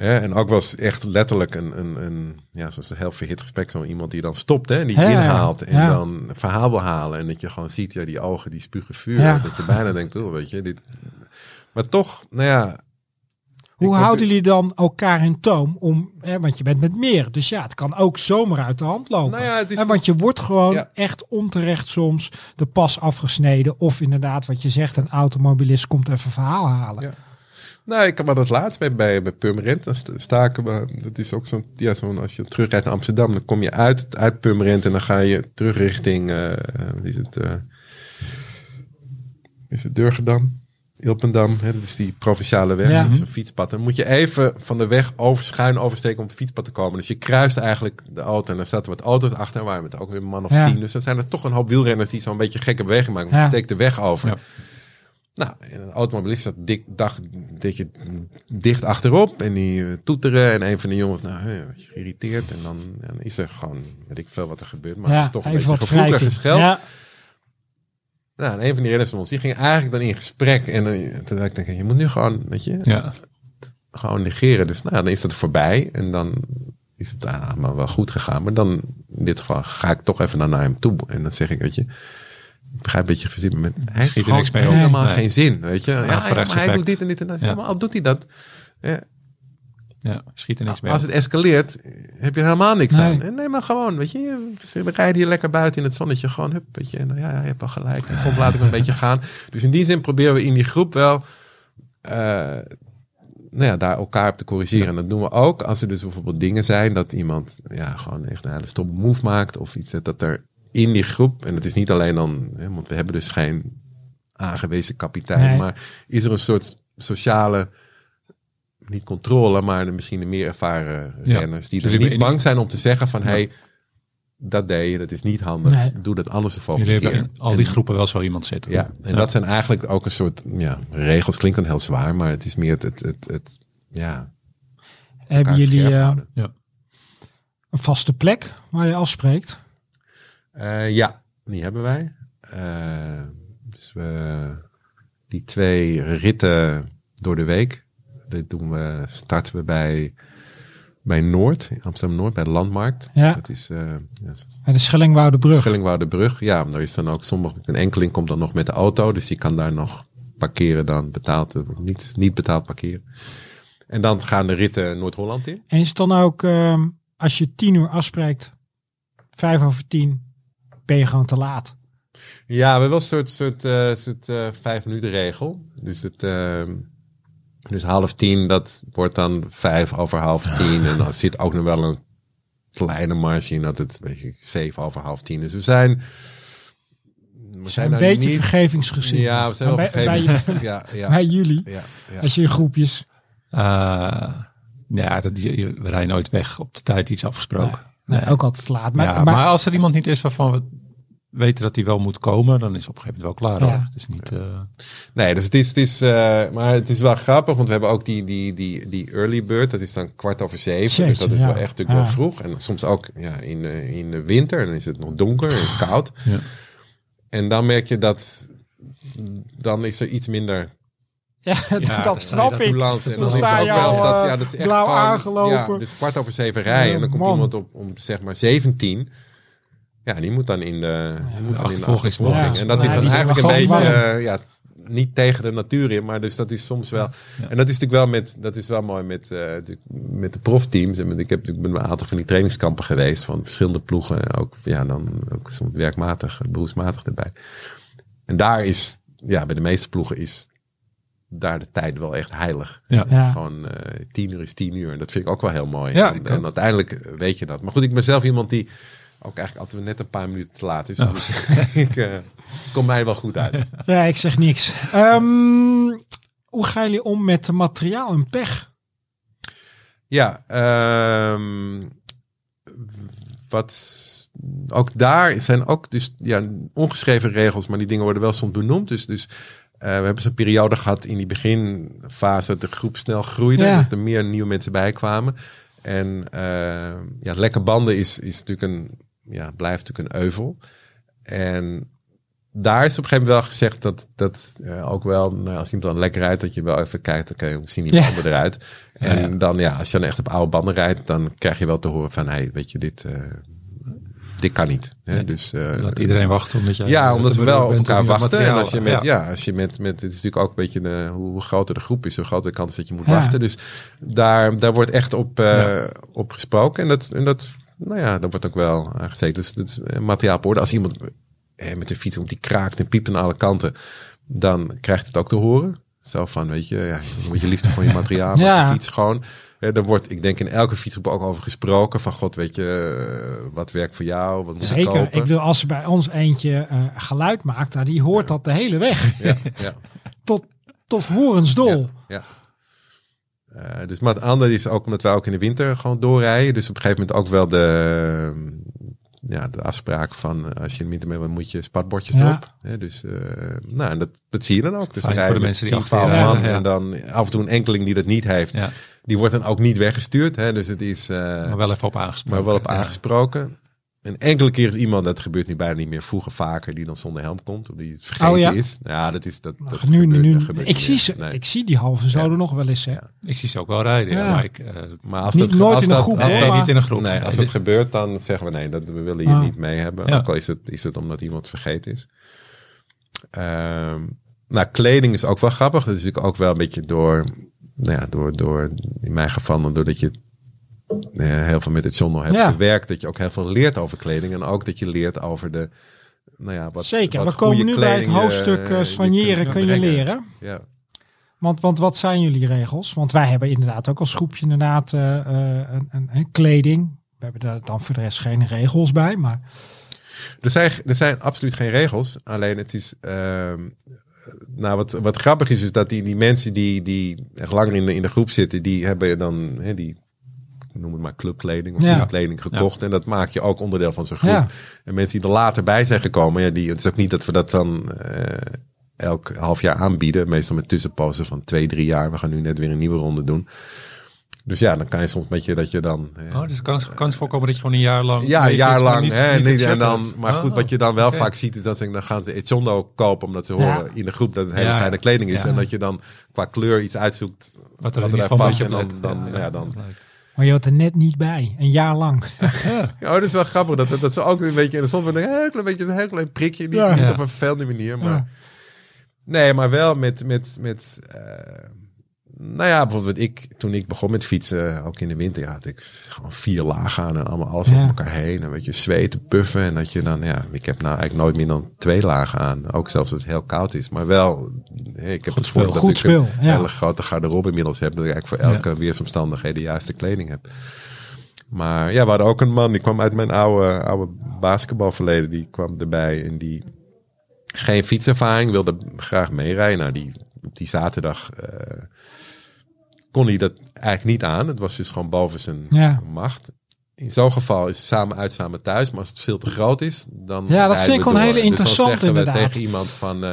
Hè, en ook was echt letterlijk een, een, een ja, zoals een heel verhit gesprek, zo iemand die dan stopt hè, en die Ja, inhaalt en Ja. dan een verhaal wil halen. En dat je gewoon ziet, ja, die ogen die spugen vuur. Ja. Dat je bijna denkt, oh, weet je, dit. Maar toch, nou ja. Hoe ik houden jullie dan elkaar in toom? Om, hè, want je bent met meer. Dus ja, het kan ook zomaar uit de hand lopen. Nou ja, Hè, want je wordt gewoon Ja. echt onterecht soms de pas afgesneden. Of inderdaad, wat je zegt, een automobilist komt even verhaal halen. Ja. Nou, ik had dat laatst bij, bij, bij Purmerend. Dan sta- staken we. Dat is ook zo'n. Ja, zo'n als je terugrijdt naar Amsterdam, dan kom je uit, uit Purmerend en dan ga je terug richting. wat is het? eh, is het Durgedam? Ilpendam, hè, dat is die provinciale weg, Ja. een fietspad. Dan moet je even van de weg over, schuin oversteken om op het fietspad te komen. Dus je kruist eigenlijk de auto en dan staat er wat auto's achter, waar met ook weer een man of Ja. tien. Dus dan zijn er toch een hoop wielrenners die zo'n beetje gekke beweging maken. Ja. je steekt de weg over. Nou, en een automobilist zat dik, dag, je dicht achterop en die eh, toeteren. En een van de jongens, nou, wat geïrriteerd. En dan, dan is er gewoon, weet ik veel wat er gebeurt. Maar ja, toch een even beetje wat gevoelig gescheld. Ja, Nou, en een van die renners van ons, die ging eigenlijk dan in gesprek. En eh, toen dacht ik, denk, je moet nu gewoon, weet je, Ja, gewoon negeren. Dus nou, dan is dat voorbij. En dan is het ah, maar wel goed gegaan. Maar dan, in dit geval, ga ik toch even naar, naar hem toe. En dan zeg ik, weet je, ik begrijp dat je verzin bent. Hij Schiet er niks mee op. helemaal Nee. geen zin, weet je. Ja, ja, maar hij doet dit en dit en dat. Ja. Maar al doet hij dat. Ja, ja, schiet er niks mee als het escaleert, heb je helemaal niks Nee. aan. Nee, maar gewoon, weet je, we rijden hier lekker buiten in het zonnetje. Gewoon, hup, weet je. En, nou ja, je hebt wel gelijk. En soms laat ik me een beetje gaan. Dus in die zin proberen we in die groep wel, eh, nou ja, daar elkaar op te corrigeren. En dat doen we ook als er dus bijvoorbeeld dingen zijn dat iemand, ja, gewoon echt een hele stomme move maakt of iets. Dat er in die groep, en het is niet alleen dan, hè, want we hebben dus geen aangewezen kapitein, Nee. maar is er een soort sociale niet controle, maar misschien de meer ervaren Ja. renners die er Jullie niet bang zijn om te zeggen van hey, dat deed je, dat is niet handig, Nee. doe dat anders de volgende Jullie keer. al die groepen wel zo iemand zitten. Ja, en dat zijn eigenlijk ook een soort ja, regels, klinkt dan heel zwaar, maar het is meer het, het, het, het ja, hebben jullie eh, houden. een vaste plek waar je afspreekt? Eh, ja, die hebben wij. Eh, dus we, die twee ritten door de week, dit doen we, starten we bij, bij Noord, in Amsterdam-Noord, bij de Landmarkt. Ja. Dat is eh, ja, Bij de Schellingwoudebrug. Schellingwoudebrug. Ja, daar is dan ook sommige, een enkeling komt dan nog met de auto, dus die kan daar nog parkeren dan, betaald, niet, niet betaald parkeren. En dan gaan de ritten Noord-Holland in. En is het dan ook, ehm, als je tien uur afspreekt, vijf over tien, ben je gewoon te laat? Ja, we hebben wel een soort, soort, eh, soort eh, vijf minuten regel. Dus, het, eh, dus half tien, dat wordt dan vijf over half tien. En dan zit ook nog wel een kleine marge in dat het weet je, zeven over half tien is. We zijn... We zijn een nou beetje niet- vergevingsgezind. Ja, we zijn wel bij. Ja, ja, bij jullie, ja, ja. als je in groepjes. Eh, ja, dat, je, je- we rijden nooit weg op de tijd die is afgesproken. Nee, ook altijd laat. Maar, ja, maar, maar, als er iemand niet is waarvan we weten dat hij wel moet komen, dan is het op een gegeven moment wel klaar. Ja. Het is niet, eh, Nee, dus het is, het is eh, maar het is wel grappig, want we hebben ook die, die, die, die early bird, dat is dan kwart over zeven. dus dat is ja. wel echt natuurlijk Ja. wel vroeg. En soms ook ja, in, de, in de winter, dan is het nog donker en koud. Ja. En dan merk je dat, dan is er iets minder ja, dat snap dat ik. toelance. En Dan sta ook je wel al, dat, eh, ja, dat is echt blauw gewoon, aangelopen. Ja, dus kwart over zeven rijden en dan komt man. iemand op om zeg maar 17. Ja, die moet dan in de, die moet de achtervolging. Ja. En dat Ja, is dan eigenlijk een beetje, ja, niet tegen de natuur in, maar dus dat is soms wel. En dat is natuurlijk wel met, dat is wel mooi met, eh, met de profteams. En met, ik heb natuurlijk een aantal van die trainingskampen geweest van verschillende ploegen. Ook, ja, dan ook soms werkmatig, beroepsmatig erbij. En daar is, ja, bij de meeste ploegen is daar de tijd wel echt heilig. Ja. Ja. Gewoon eh, tien uur is tien uur. En dat vind ik ook wel heel mooi. Ja, en, uiteindelijk weet je dat. Maar goed, ik ben zelf iemand die ook eigenlijk altijd net een paar minuten te laat. Oh. Dus ik eh, kom mij wel goed uit. Ja, ik zeg niks. Ehm, hoe gaan jullie om met materiaal en pech? Ja, ehm, wat ook daar zijn ook dus ja, ongeschreven regels, maar die dingen worden wel soms benoemd. Dus, dus we hebben zo'n periode gehad in die beginfase dat de groep snel groeide. Ja. Dus er meer nieuwe mensen bij kwamen. En eh, ja, lekker banden is, is natuurlijk een, ja, blijft natuurlijk een euvel. En daar is op een gegeven moment wel gezegd dat, dat eh, ook wel, nou, als iemand dan lekker rijdt, dat je wel even kijkt, oké, hoe zien die Ja. banden eruit? En Ja, ja. dan, ja, als je dan echt op oude banden rijdt, dan krijg je wel te horen van, hey, weet je, dit, eh, dit kan niet. Hè? Dus, eh, Laat iedereen wachten omdat jij ja, omdat we wel op elkaar je wachten. En als je met, ja. als je met, met, het is natuurlijk ook een beetje de, hoe, groter de groep is, hoe groter de kans is dat je moet wachten. Dus daar, daar wordt echt op, op gesproken. En dat, en dat, nou ja, dat wordt ook wel aangezeten. Dus dat is eh, materiaal op orde. Als iemand eh, met een fiets komt die kraakt en piept aan alle kanten, dan krijgt het ook te horen. Zo van, weet je, ja, je moet je liefde van je materiaal, Ja. de fiets gewoon. Eh, Er wordt, ik denk in elke fietsgroep ook over gesproken. Van god, weet je, eh, wat werkt voor jou? Wat moet ik Zeker. kopen? Ik bedoel, als er bij ons eentje eh, geluid maakt, nou, die hoort dat de hele weg. Ja, ja. Tot, tot horensdol. Ja. Eh, dus maar het andere is ook omdat wij ook in de winter gewoon doorrijden. Dus op een gegeven moment ook wel de, eh, ja, de afspraak van eh, als je in de winter mee bent, moet je spatbordjes Ja. erop. Hè, dus eh, nou, en dat, dat zie je dan ook. Dus Fijn dan voor de mensen die 10, achter 12 je man. ja. En dan af en toe een enkeling die dat niet heeft. Ja, Die wordt dan ook niet weggestuurd. Hè, dus het is... eh, maar wel even op aangesproken. maar wel op Ja. aangesproken. En enkele keer is iemand, dat gebeurt nu bijna niet meer, vroeger vaker, die dan zonder helm komt. Of die het vergeten Oh ja? is. Ja, dat is dat. dat Ach, nu, gebeurt- nu, dat gebeurt Ik, zie ze, Nee. ik zie die halve zoden Ja. nog wel eens. Hè. Ja. Ik zie ze ook wel rijden, ja. Ja. maar ik, eh, Maar als Niet- dat, nooit als in een groep, Als maar- niet in een groep. nee, Nee, als dat gebeurt, dan zeggen we nee, dat, we willen je Ah. niet mee hebben. Ja. Ook al is het, is het omdat iemand vergeten is. Ehm, nou, kleding is ook wel grappig. Dat is natuurlijk ook wel een beetje door, nou ja, door, door in mijn geval, doordat je heel veel met het journal hebt Ja. gewerkt, dat je ook heel veel leert over kleding. En ook dat je leert over de, nou ja, wat Zeker. wat We komen nu bij het kleding, hoofdstuk eh, eh, soigneren kun je leren. Ja. Want, want wat zijn jullie regels? Want wij hebben inderdaad ook als groepje inderdaad eh, eh, een, een, een kleding. We hebben daar dan voor de rest geen regels bij. Maar Er zijn, er zijn absoluut geen regels. Alleen het is. ehm, nou, wat, wat grappig is, is dat die, die mensen die, die echt langer in de, in de groep zitten, die hebben dan hè, die. Noem het maar clubkleding of Ja. clubkleding gekocht. En dat maak je ook onderdeel van zo'n groep. Ja. En mensen die er later bij zijn gekomen, ja, die, het is ook niet dat we dat dan eh, elk half jaar aanbieden. Meestal met tussenpozen van twee, drie jaar. We gaan nu net weer een nieuwe ronde doen. Dus ja, dan kan je soms een beetje dat je dan. eh, Oh, dus er kan kans voorkomen dat je gewoon een jaar lang... ja, een jaar maar lang. niet- hè, niet het en dan, hebt. maar goed, Oh, wat je dan wel vaak ziet, is dat ze, dan gaan ze Echondo kopen, omdat ze Ja. horen in de groep dat het hele Ja, fijne kleding is. Ja. En dat je dan qua kleur iets uitzoekt Wat er in wat past. En op dan, dan, ja, dan, Maar je hoort er net niet bij. Een jaar lang. ja, dat is wel grappig. Dat, dat, dat ze ook een beetje, en soms een heel klein beetje, een heel klein prikje. Niet, Ja. niet Ja. op een vervelende manier, maar... Ja. Nee, maar wel met, met, met eh, nou ja, bijvoorbeeld ik, toen ik begon met fietsen, ook in de winter, ja, had ik gewoon vier lagen aan en allemaal alles Ja. op elkaar heen. En weet je, zweten, puffen. En dat je dan, ja, ik heb nou eigenlijk nooit meer dan twee lagen aan. Ook zelfs als het heel koud is. Maar wel, ik heb het voordeel dat ik een ja. hele grote garderobe inmiddels heb. Dat ik eigenlijk voor elke weersomstandigheden de juiste kleding heb. Maar ja, we hadden ook een man, die kwam uit mijn oude, oude basketbalverleden. Die kwam erbij en die geen fietservaring, wilde graag meerijden. Nou, die, op die zaterdag eh, kon hij dat eigenlijk niet aan. Het was dus gewoon boven zijn Ja. macht. In zo'n geval is samen uit, samen thuis. Maar als het veel te groot is, dan. Ja, dat vind ik we wel een hele Dus dan interessante inderdaad. tegen iemand van. eh,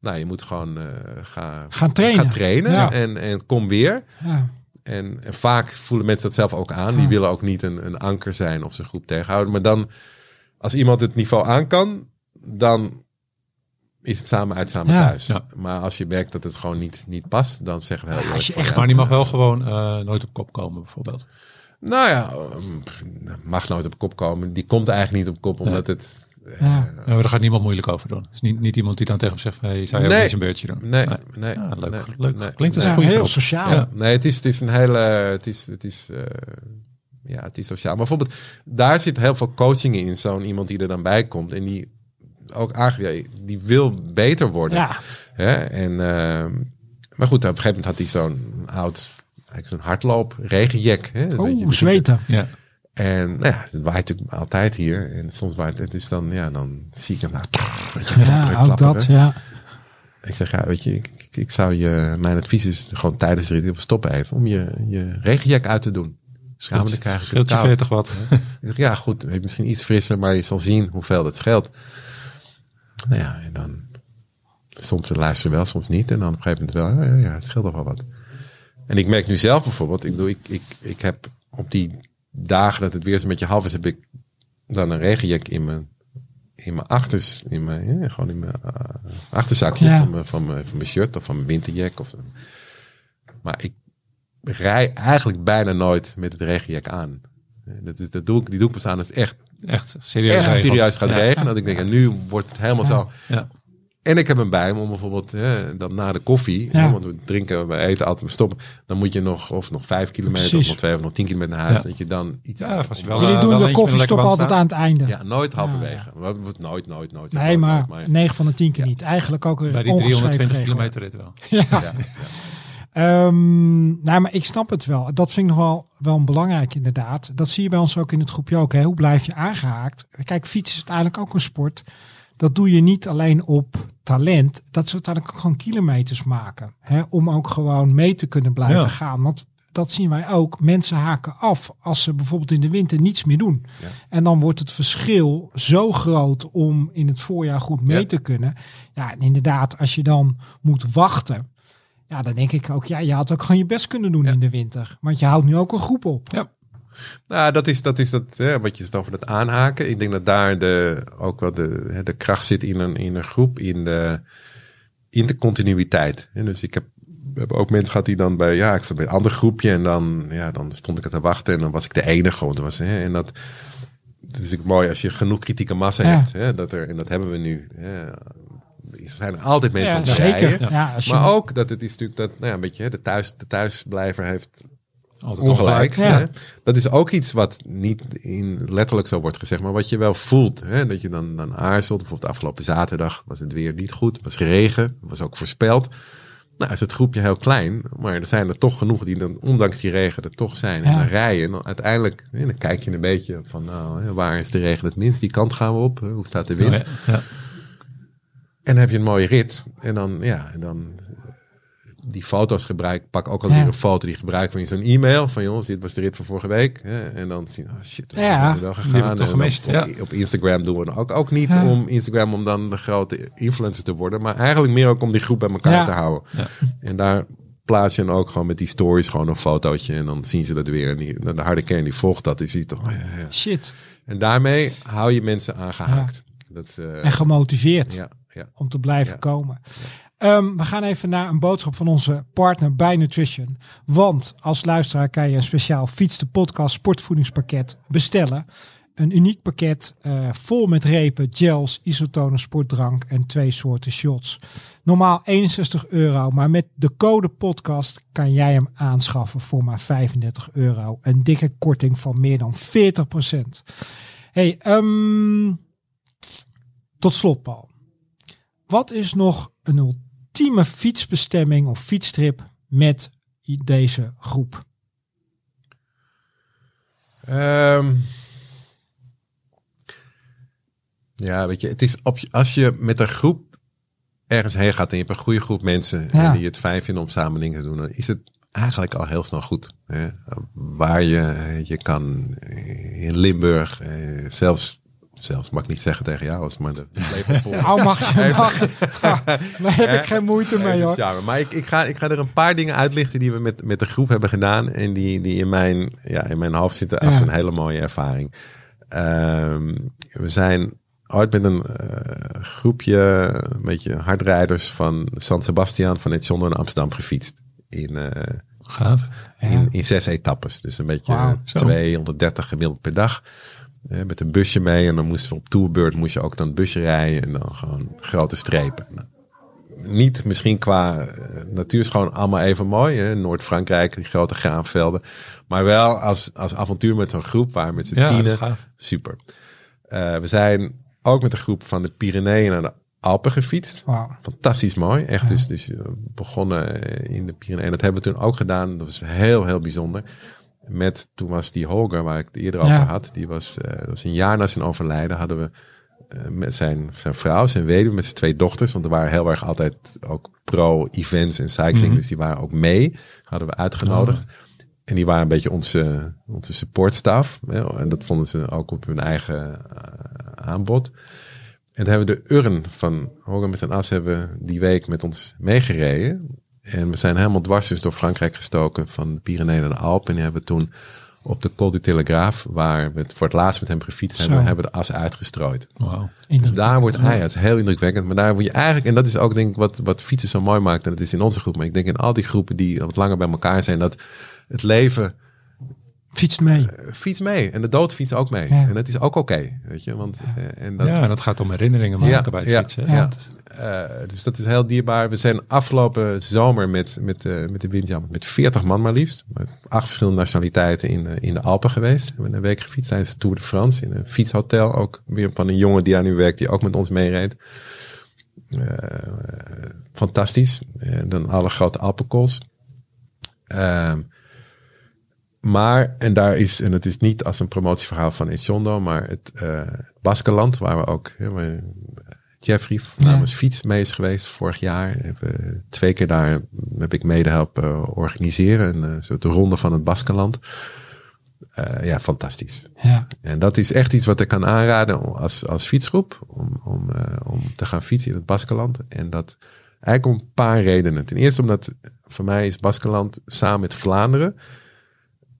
nou, je moet gewoon eh gaan, Gaan trainen. gaan trainen Ja. en, en kom weer. Ja. En, en vaak voelen mensen dat zelf ook aan. Die willen ook niet een, een anker zijn of zijn groep tegenhouden. Maar dan, als iemand het niveau aan kan, dan is het samen uit, samen Ja. thuis. Ja. Maar als je merkt dat het gewoon niet, niet past, dan zeggen we heel Ja, als je eerlijk van, echt- ja, Maar die mag wel gewoon eh, nooit op kop komen, bijvoorbeeld. Nou ja, um, mag nooit op kop komen. Die komt eigenlijk niet op kop, omdat het... Ja. Ja, maar daar gaat niemand moeilijk over doen. Het is niet, niet iemand die dan tegen hem zegt, van, hey, zou je ook Nee. eens een beurtje doen? Nee, nee. Ja, leuk, nee, leuk. nee, Klinkt als Ja, een goede heel groep. sociaal. Ja. Nee, het is, het is een hele... Het is, het is, eh, ja, het is sociaal. Maar bijvoorbeeld, daar zit heel veel coaching in. Zo'n iemand die er dan bij komt en die ook aangeeft, die wil beter worden. Ja. Hè? En, ehm, maar goed, op een gegeven moment had hij zo'n oud, eigenlijk zo'n hardloop, regenjek. Hè? Dat weet je, Oeh, zweten. Ja. En nou ja, het waait natuurlijk altijd hier. En soms waait het. Dus dan, ja, dan zie ik hem nou. Weet je, Ja, ook dat. Ja. Ik zeg, ja, weet je, ik, ik, ik zou je, mijn advies is gewoon tijdens de rit even stoppen even. Om je, je regenjack uit te doen. Ja, maar dan krijg ik het koud. 40 wat. Ik zeg, ja, goed, misschien iets frisser, maar je zal zien hoeveel dat scheelt. Nou ja, en dan soms luisteren wel, soms niet. En dan op een gegeven moment wel, ja, ja, het scheelt toch wel wat. En ik merk nu zelf bijvoorbeeld, ik, bedoel, ik, ik, ik heb op die dagen dat het weer een beetje half is, heb ik dan een regenjack in mijn, in mijn achters, in mijn, ja, gewoon in mijn uh, achterzakje Ja. van, mijn, van, mijn, van mijn shirt of van mijn winterjack. Of, maar ik rij eigenlijk bijna nooit met het regenjack aan. Eh, Dat, is, dat doe ik, die doe ik pas aan als het echt, Echt serieus. echt regelt. serieus gaat Ja. regenen. Dat ik denk, en nu wordt het helemaal Ja. zo. Ja. En ik heb hem bij me om bijvoorbeeld eh, dan na de koffie, Ja. hè, want we drinken, we eten altijd, we stoppen. Dan moet je nog of nog vijf kilometer Precies. of nog twee of nog tien kilometer naar huis. Ja. Dat je dan iets Ja, je wel, Jullie eh, doen wel de koffiestop altijd aan het einde. Ja, nooit halverwege. Wat- wat- Nooit, nooit, nooit. zeg Nee, maar nooit, 9 van de 10 keer niet. Eigenlijk ook een Bij die ongeschreven 320 regel. kilometer rit wel. ja. Ehm, nou, maar ik snap het wel. Dat vind ik nog wel, wel belangrijk inderdaad. Dat zie je bij ons ook in het groepje ook. Hè? Hoe blijf je aangehaakt? Kijk, fietsen is uiteindelijk ook een sport. Dat doe je niet alleen op talent. Dat is uiteindelijk ook gewoon kilometers maken. Hè? Om ook gewoon mee te kunnen blijven Ja. gaan. Want dat zien wij ook. Mensen haken af als ze bijvoorbeeld in de winter niets meer doen. Ja. En dan wordt het verschil zo groot om in het voorjaar goed mee Ja. te kunnen. Ja, en inderdaad, als je dan moet wachten. Ja, dan denk ik ook, ja, je had ook gewoon je best kunnen doen Ja. in de winter. Want je houdt nu ook een groep op. Ja. Nou, dat is dat, is dat hè, wat je het over dat aanhaken. Ik denk dat daar de, ook wel de, de kracht zit in een, in een groep, in de, in de continuïteit. En dus ik heb, ook mensen gehad die dan bij, ja, ik zat bij een ander groepje en dan, ja, dan stond ik er te wachten en dan was ik de enige. Want was, hè, en dat, dat is natuurlijk mooi als je genoeg kritieke massa Ja. hebt. Hè, dat er, en dat hebben we nu. Hè, er zijn altijd mensen Ja, zeker. Ja. je, Maar ook dat het is natuurlijk dat, nou ja, een beetje, de, thuis, de thuisblijver heeft Altijd ongelijk. Ja. Hè? Dat is ook iets wat niet in letterlijk zo wordt gezegd, maar wat je wel voelt. Hè? Dat je dan, dan aarzelt. Bijvoorbeeld afgelopen zaterdag was het weer niet goed. Het was geregen. was ook voorspeld. Nou is het groepje heel klein, maar er zijn er toch genoeg die dan, ondanks die regen, er toch zijn. En Ja. dan rijden. Dan uiteindelijk, dan kijk je een beetje van, nou, waar is de regen het minst? Die kant gaan we op. Hoe staat de wind? Oh, ja. Ja. En dan heb je een mooie rit. En dan, ja, en dan die foto's gebruik. Pak ook al Ja. weer een foto die gebruik van je zo'n e-mail. Van jongens, dit was de rit van vorige week. Hè? En dan zien, oh shit, we Ja. wel Die gegaan. we toch En dan gemist, Op, ja. op Instagram doen we het ook, ook niet Ja. om Instagram om dan de grote influencer te worden. Maar eigenlijk meer ook om die groep bij elkaar Ja. te houden. Ja. En daar plaats je dan ook gewoon met die stories gewoon een fotootje. En dan zien ze dat weer. En die, de harde kern die volgt dat. Die ziet toch, oh ja, ja. shit. En daarmee hou je mensen aangehaakt. Dat is, eh, En gemotiveerd ja, ja. om te blijven Ja. komen. Ehm, we gaan even naar een boodschap van onze partner bij Nutrition. Want als luisteraar kan je een speciaal Fiets de Podcast sportvoedingspakket bestellen. Een uniek pakket eh, vol met repen, gels, isotonen, sportdrank en twee soorten shots. Normaal 61 euro, maar met de code podcast kan jij hem aanschaffen voor maar 35 euro. Een dikke korting van meer dan 40%. Hey, ehm, tot slot Paul. Wat is nog een ultieme fietsbestemming of fietstrip met deze groep? Ehm, ja, weet je, het is op, als je met een groep ergens heen gaat en je hebt een goede groep mensen Ja. en die het fijn vinden om samen dingen te doen, dan is het eigenlijk al heel snel goed. Hè? Waar je, je kan eh, in Limburg, eh, zelfs, zelfs mag ik niet zeggen tegen jou, als maar de Nou mag je, mag. Daar heb ik geen moeite mee hoor. sjouwen. Maar ik, ik, ga, ik ga er een paar dingen uitlichten die we met, met de groep hebben gedaan. En die, die in, mijn, ja, in mijn hoofd zitten als Ja. een hele mooie ervaring. Ehm, we zijn ooit met een eh, groepje, een beetje hardrijders van San Sebastian van het naar Amsterdam gefietst. In, eh, Gaaf. Ja. in, in zes etappes. Dus een beetje Wauw, zo. 230 gemiddeld per dag. Eh, met een busje mee. En dan moesten we op tourbeurt moest je ook dan het busje rijden. En dan gewoon grote strepen. Nou, niet misschien qua eh, natuur is gewoon allemaal even mooi. hè. Noord-Frankrijk, die grote graanvelden. Maar wel als, als avontuur met zo'n groep. Waar met z'n Ja, tienen. Super. Eh, we zijn ook met een groep van de Pyreneeën naar de Alpen gefietst. Fantastisch mooi. Echt Ja. dus, dus eh, begonnen in de Pyreneeën. Dat hebben we toen ook gedaan. Dat was heel, heel bijzonder. Met, toen was die Holger, waar ik het eerder Ja. over had. Die was, eh, was een jaar na zijn overlijden. Hadden we eh, met zijn, zijn vrouw, zijn weduwe, met zijn twee dochters. Want er waren heel erg altijd ook pro-events en cycling. Mhm. Dus die waren ook mee. Hadden we uitgenodigd. En die waren een beetje onze, onze supportstaf. En dat vonden ze ook op hun eigen eh, aanbod. En toen hebben we de urn van Hogan met zijn as hebben die week met ons meegereden. En we zijn helemaal dwars dus door Frankrijk gestoken, van de Pyreneeën naar de Alpen. En die hebben toen op de Col du Telegraaf, waar we het voor het laatst met hem gefietst hebben, Zo. hebben de as uitgestrooid. Wauw. Dus daar wordt hij, het is heel indrukwekkend. Maar daar word je eigenlijk, en dat is ook denk ik wat, wat fietsen zo mooi maakt. En dat is in onze groep, maar ik denk in al die groepen die wat langer bij elkaar zijn, dat het leven Fietst mee. eh, fiets mee. En de dood fietst ook mee. Ja. En dat is ook oké, weet je. Want, eh, en dat, ja, en dat gaat om herinneringen maken Ja, bij het ja, fietsen. ja. Eh, dus dat is heel dierbaar. We zijn afgelopen zomer met, met, eh, met de windjammer met 40 man maar liefst. Met acht verschillende nationaliteiten in, in de Alpen geweest. We hebben een week gefietst tijdens de Tour de France. In een fietshotel. Ook weer van een jongen die daar nu werkt. Die ook met ons meereed. Eh, fantastisch. En dan alle grote Alpenkools. Maar, en daar is, en het is niet als een promotieverhaal van Echondo, maar het uh, Baskeland, waar we ook, hè, Jeffrey namens ja. Fiets mee is geweest vorig jaar. Hebben twee keer daar heb ik mede helpen organiseren, een soort ronde van het Baskeland. Uh, ja, fantastisch. Ja. En dat is echt iets wat ik kan aanraden als, als fietsgroep, om, om, uh, om te gaan fietsen in het Baskeland. En dat eigenlijk om een paar redenen. Ten eerste omdat voor mij is Baskeland samen met Vlaanderen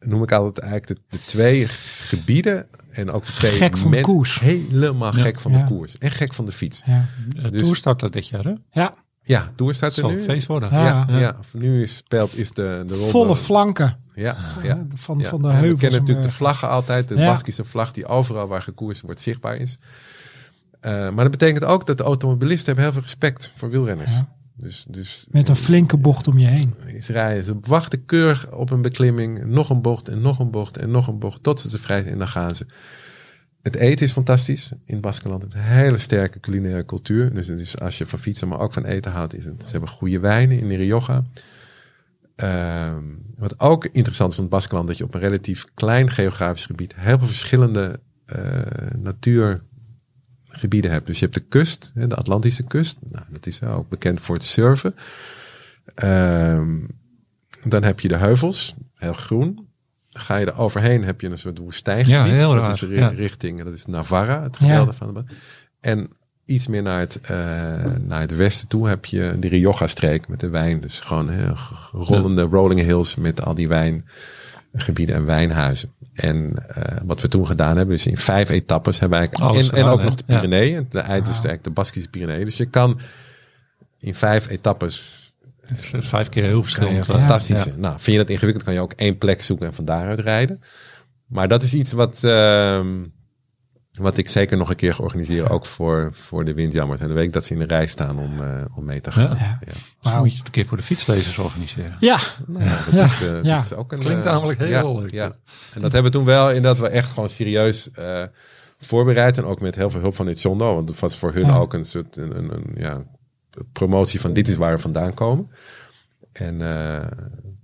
noem ik altijd eigenlijk de, de twee gebieden en ook de twee gek van de koers. helemaal ja. gek van ja. de koers en gek van de fiets. Ja. De dus, Tour dit jaar, hè? Ja. Ja, Tour zal nu. feest worden. Ja, ja. ja. nu is, speelt is de, de volle flanken. Ja, ja. Van, van de heuvels. We kennen natuurlijk de vlaggen altijd, de ja. Baskische vlag die overal waar gekoerst wordt zichtbaar is. Uh, maar dat betekent ook dat de automobilisten hebben heel veel respect voor wielrenners. Ja. Dus, dus, Met een flinke bocht om je heen. Ze rijden, ze wachten keurig op een beklimming, nog een bocht en nog een bocht en nog een bocht, tot ze vrij zijn en dan gaan ze. Het eten is fantastisch in Baskeland. Het een hele sterke culinaire cultuur. Dus het is, als je van fietsen, maar ook van eten houdt, is het. Ze hebben goede wijnen in de Rioja. Uh, wat ook interessant is van het Baskeland, dat je op een relatief klein geografisch gebied heel veel verschillende uh, natuur gebieden hebt. Dus je hebt de kust, de Atlantische kust. Nou, dat is ook bekend voor het surfen. Um, dan heb je de heuvels, heel groen. Ga je er overheen, heb je een soort woestijngebied. Ja, heel dat raar. is ja. richting, dat is Navarra, het ja. van de. En iets meer naar het, uh, naar het westen toe heb je de Rioja-streek met de wijn. Dus gewoon hè, rollende rolling hills met al die wijngebieden en wijnhuizen. En uh, wat we toen gedaan hebben, is in vijf etappes hebben we eigenlijk. Alles en, en ook nog de Pyreneeën. De dus eigenlijk de Baskische Pyreneeën. Dus je kan in vijf etappes. Vijf keer heel verschillend. Ja, fantastisch. Ja. Nou, vind je dat ingewikkeld, kan je ook één plek zoeken en van daaruit rijden. Maar dat is iets wat, uh, wat ik zeker nog een keer ga organiseren. Ook voor, voor de windjammers. En de week dat ze in de rij staan om, uh, om mee te gaan. Ja. Moet je het een keer voor de fietslezers organiseren. Ja. Nou, ja, dat is, uh, dat ja. is ook een, klinkt namelijk heel leuk. Ja. En dat hebben we toen wel in dat we echt gewoon serieus uh, voorbereid. En ook met heel veel hulp van dit Zondo. Want het was voor hun ook een soort een, een, een, ja, promotie van dit is waar we vandaan komen. En uh,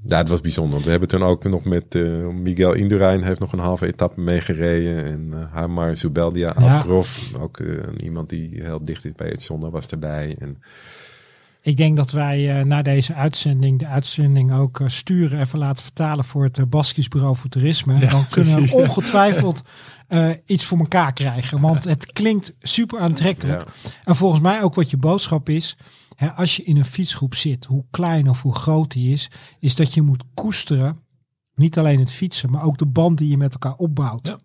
ja, het was bijzonder. We hebben toen ook nog met uh, Miguel Indurain heeft nog een halve etappe meegereden. En uh, Hamar Zubeldia, ja. prof, ook iemand die heel dicht is bij het zonde, was erbij. En, ik denk dat wij uh, na deze uitzending de uitzending ook uh, sturen, even laten vertalen voor het uh, Baskisch Bureau voor Toerisme. Ja, dan kunnen precies, we ongetwijfeld ja. iets voor elkaar krijgen. Want het klinkt super aantrekkelijk. Ja. En volgens mij ook wat je boodschap is. Hè, als je in een fietsgroep zit, hoe klein of hoe groot die is, is dat je moet koesteren. Niet alleen het fietsen, maar ook de band die je met elkaar opbouwt.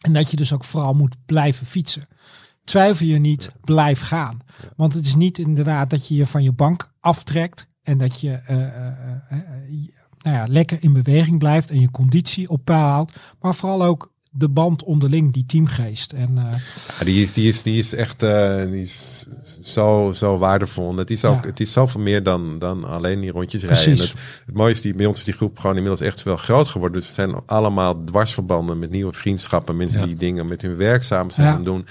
En dat je dus ook vooral moet blijven fietsen twijfel je niet, blijf gaan. Want het is niet inderdaad dat je je van je bank aftrekt en dat je uh, uh, uh, nou ja, lekker in beweging blijft en je conditie op peil houdt, maar vooral ook de band onderling, die teamgeest. En, ja, die, is, die, is, die is echt die is zo, zo waardevol. En het is ook, het is zoveel meer dan, dan alleen die rondjes rijden. Het, het, mooie is, die, bij ons is die groep gewoon inmiddels echt wel groot geworden. Dus het zijn allemaal dwarsverbanden met nieuwe vriendschappen. Mensen die dingen met hun werk samen zijn aan doen.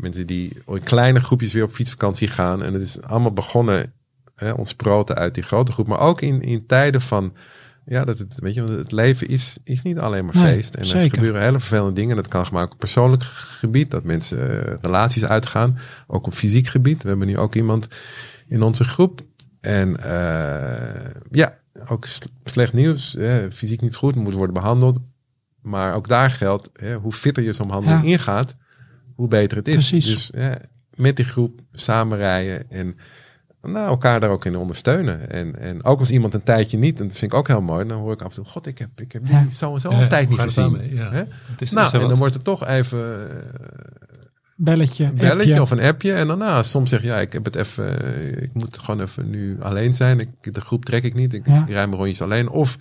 Mensen die in kleine groepjes weer op fietsvakantie gaan. En het is allemaal begonnen, hè, ontsproten uit die grote groep. Maar ook in, in tijden van, ja, dat het, weet je, het leven is, is niet alleen maar feest. Nee, en er gebeuren hele vervelende dingen. Dat kan gemaakt op persoonlijk gebied, dat mensen uh, relaties uitgaan. Ook op fysiek gebied. We hebben nu ook iemand in onze groep. En uh, ja, ook slecht nieuws. Hè, fysiek niet goed, moet worden behandeld. Maar ook daar geldt, hè, hoe fitter je zo'n behandeling ja. ingaat, hoe beter het is. Precies. Dus ja, met die groep samen rijden en nou, elkaar daar ook in ondersteunen. En, en ook als iemand een tijdje niet, en dat vind ik ook heel mooi, dan hoor ik af en toe, god, ik heb, ik heb die Ja. zo en zo Ja, een tijd niet gezien. daarmee? Ja. Hè? Het is, Nou, is en dan wordt er toch even Belletje, een belletje appje. of een appje. En daarna soms zeg je, ja, ik heb het even, ik moet gewoon even nu alleen zijn. Ik, de groep trek ik niet. Ik, Ja. ik rij mijn rondjes alleen. Of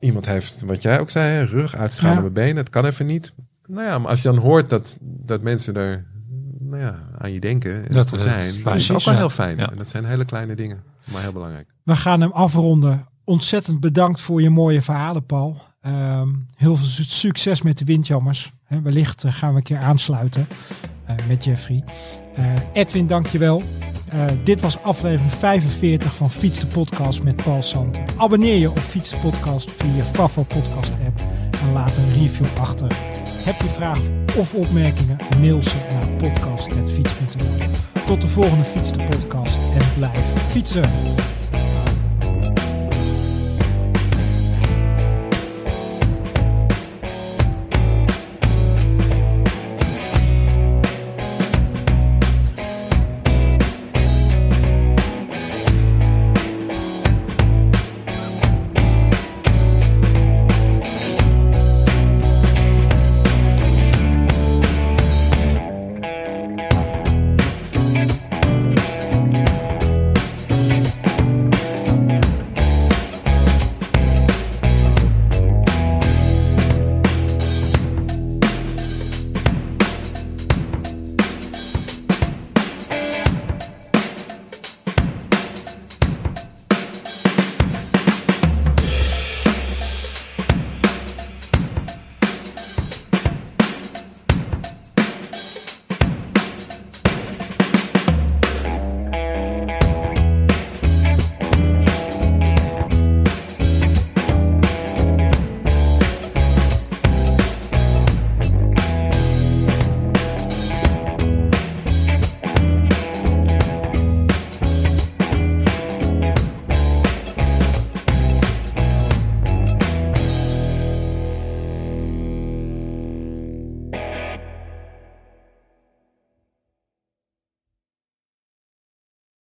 iemand heeft, wat jij ook zei, rug, uitstralende Ja. benen. Het kan even niet. Nou ja, maar als je dan hoort dat, dat mensen er nou ja, aan je denken en Dat dat is zijn, fijn. dat is ook wel heel fijn. En dat zijn hele kleine dingen, maar heel belangrijk. We gaan hem afronden. Ontzettend bedankt voor je mooie verhalen, Paul. Ehm, heel veel su- succes met de windjammers. Hè, wellicht eh, gaan we een keer aansluiten eh, met Jeffrey. Eh, Edwin, dankjewel. Eh dit was aflevering 45 van Fiets de Podcast met Paul Santen. Abonneer je op Fiets de Podcast via je Favo podcast app en laat een review achter. Heb je vragen of opmerkingen? Mail ze naar podcast.fiets.nl Tot de volgende Fiets de Podcast en blijf fietsen!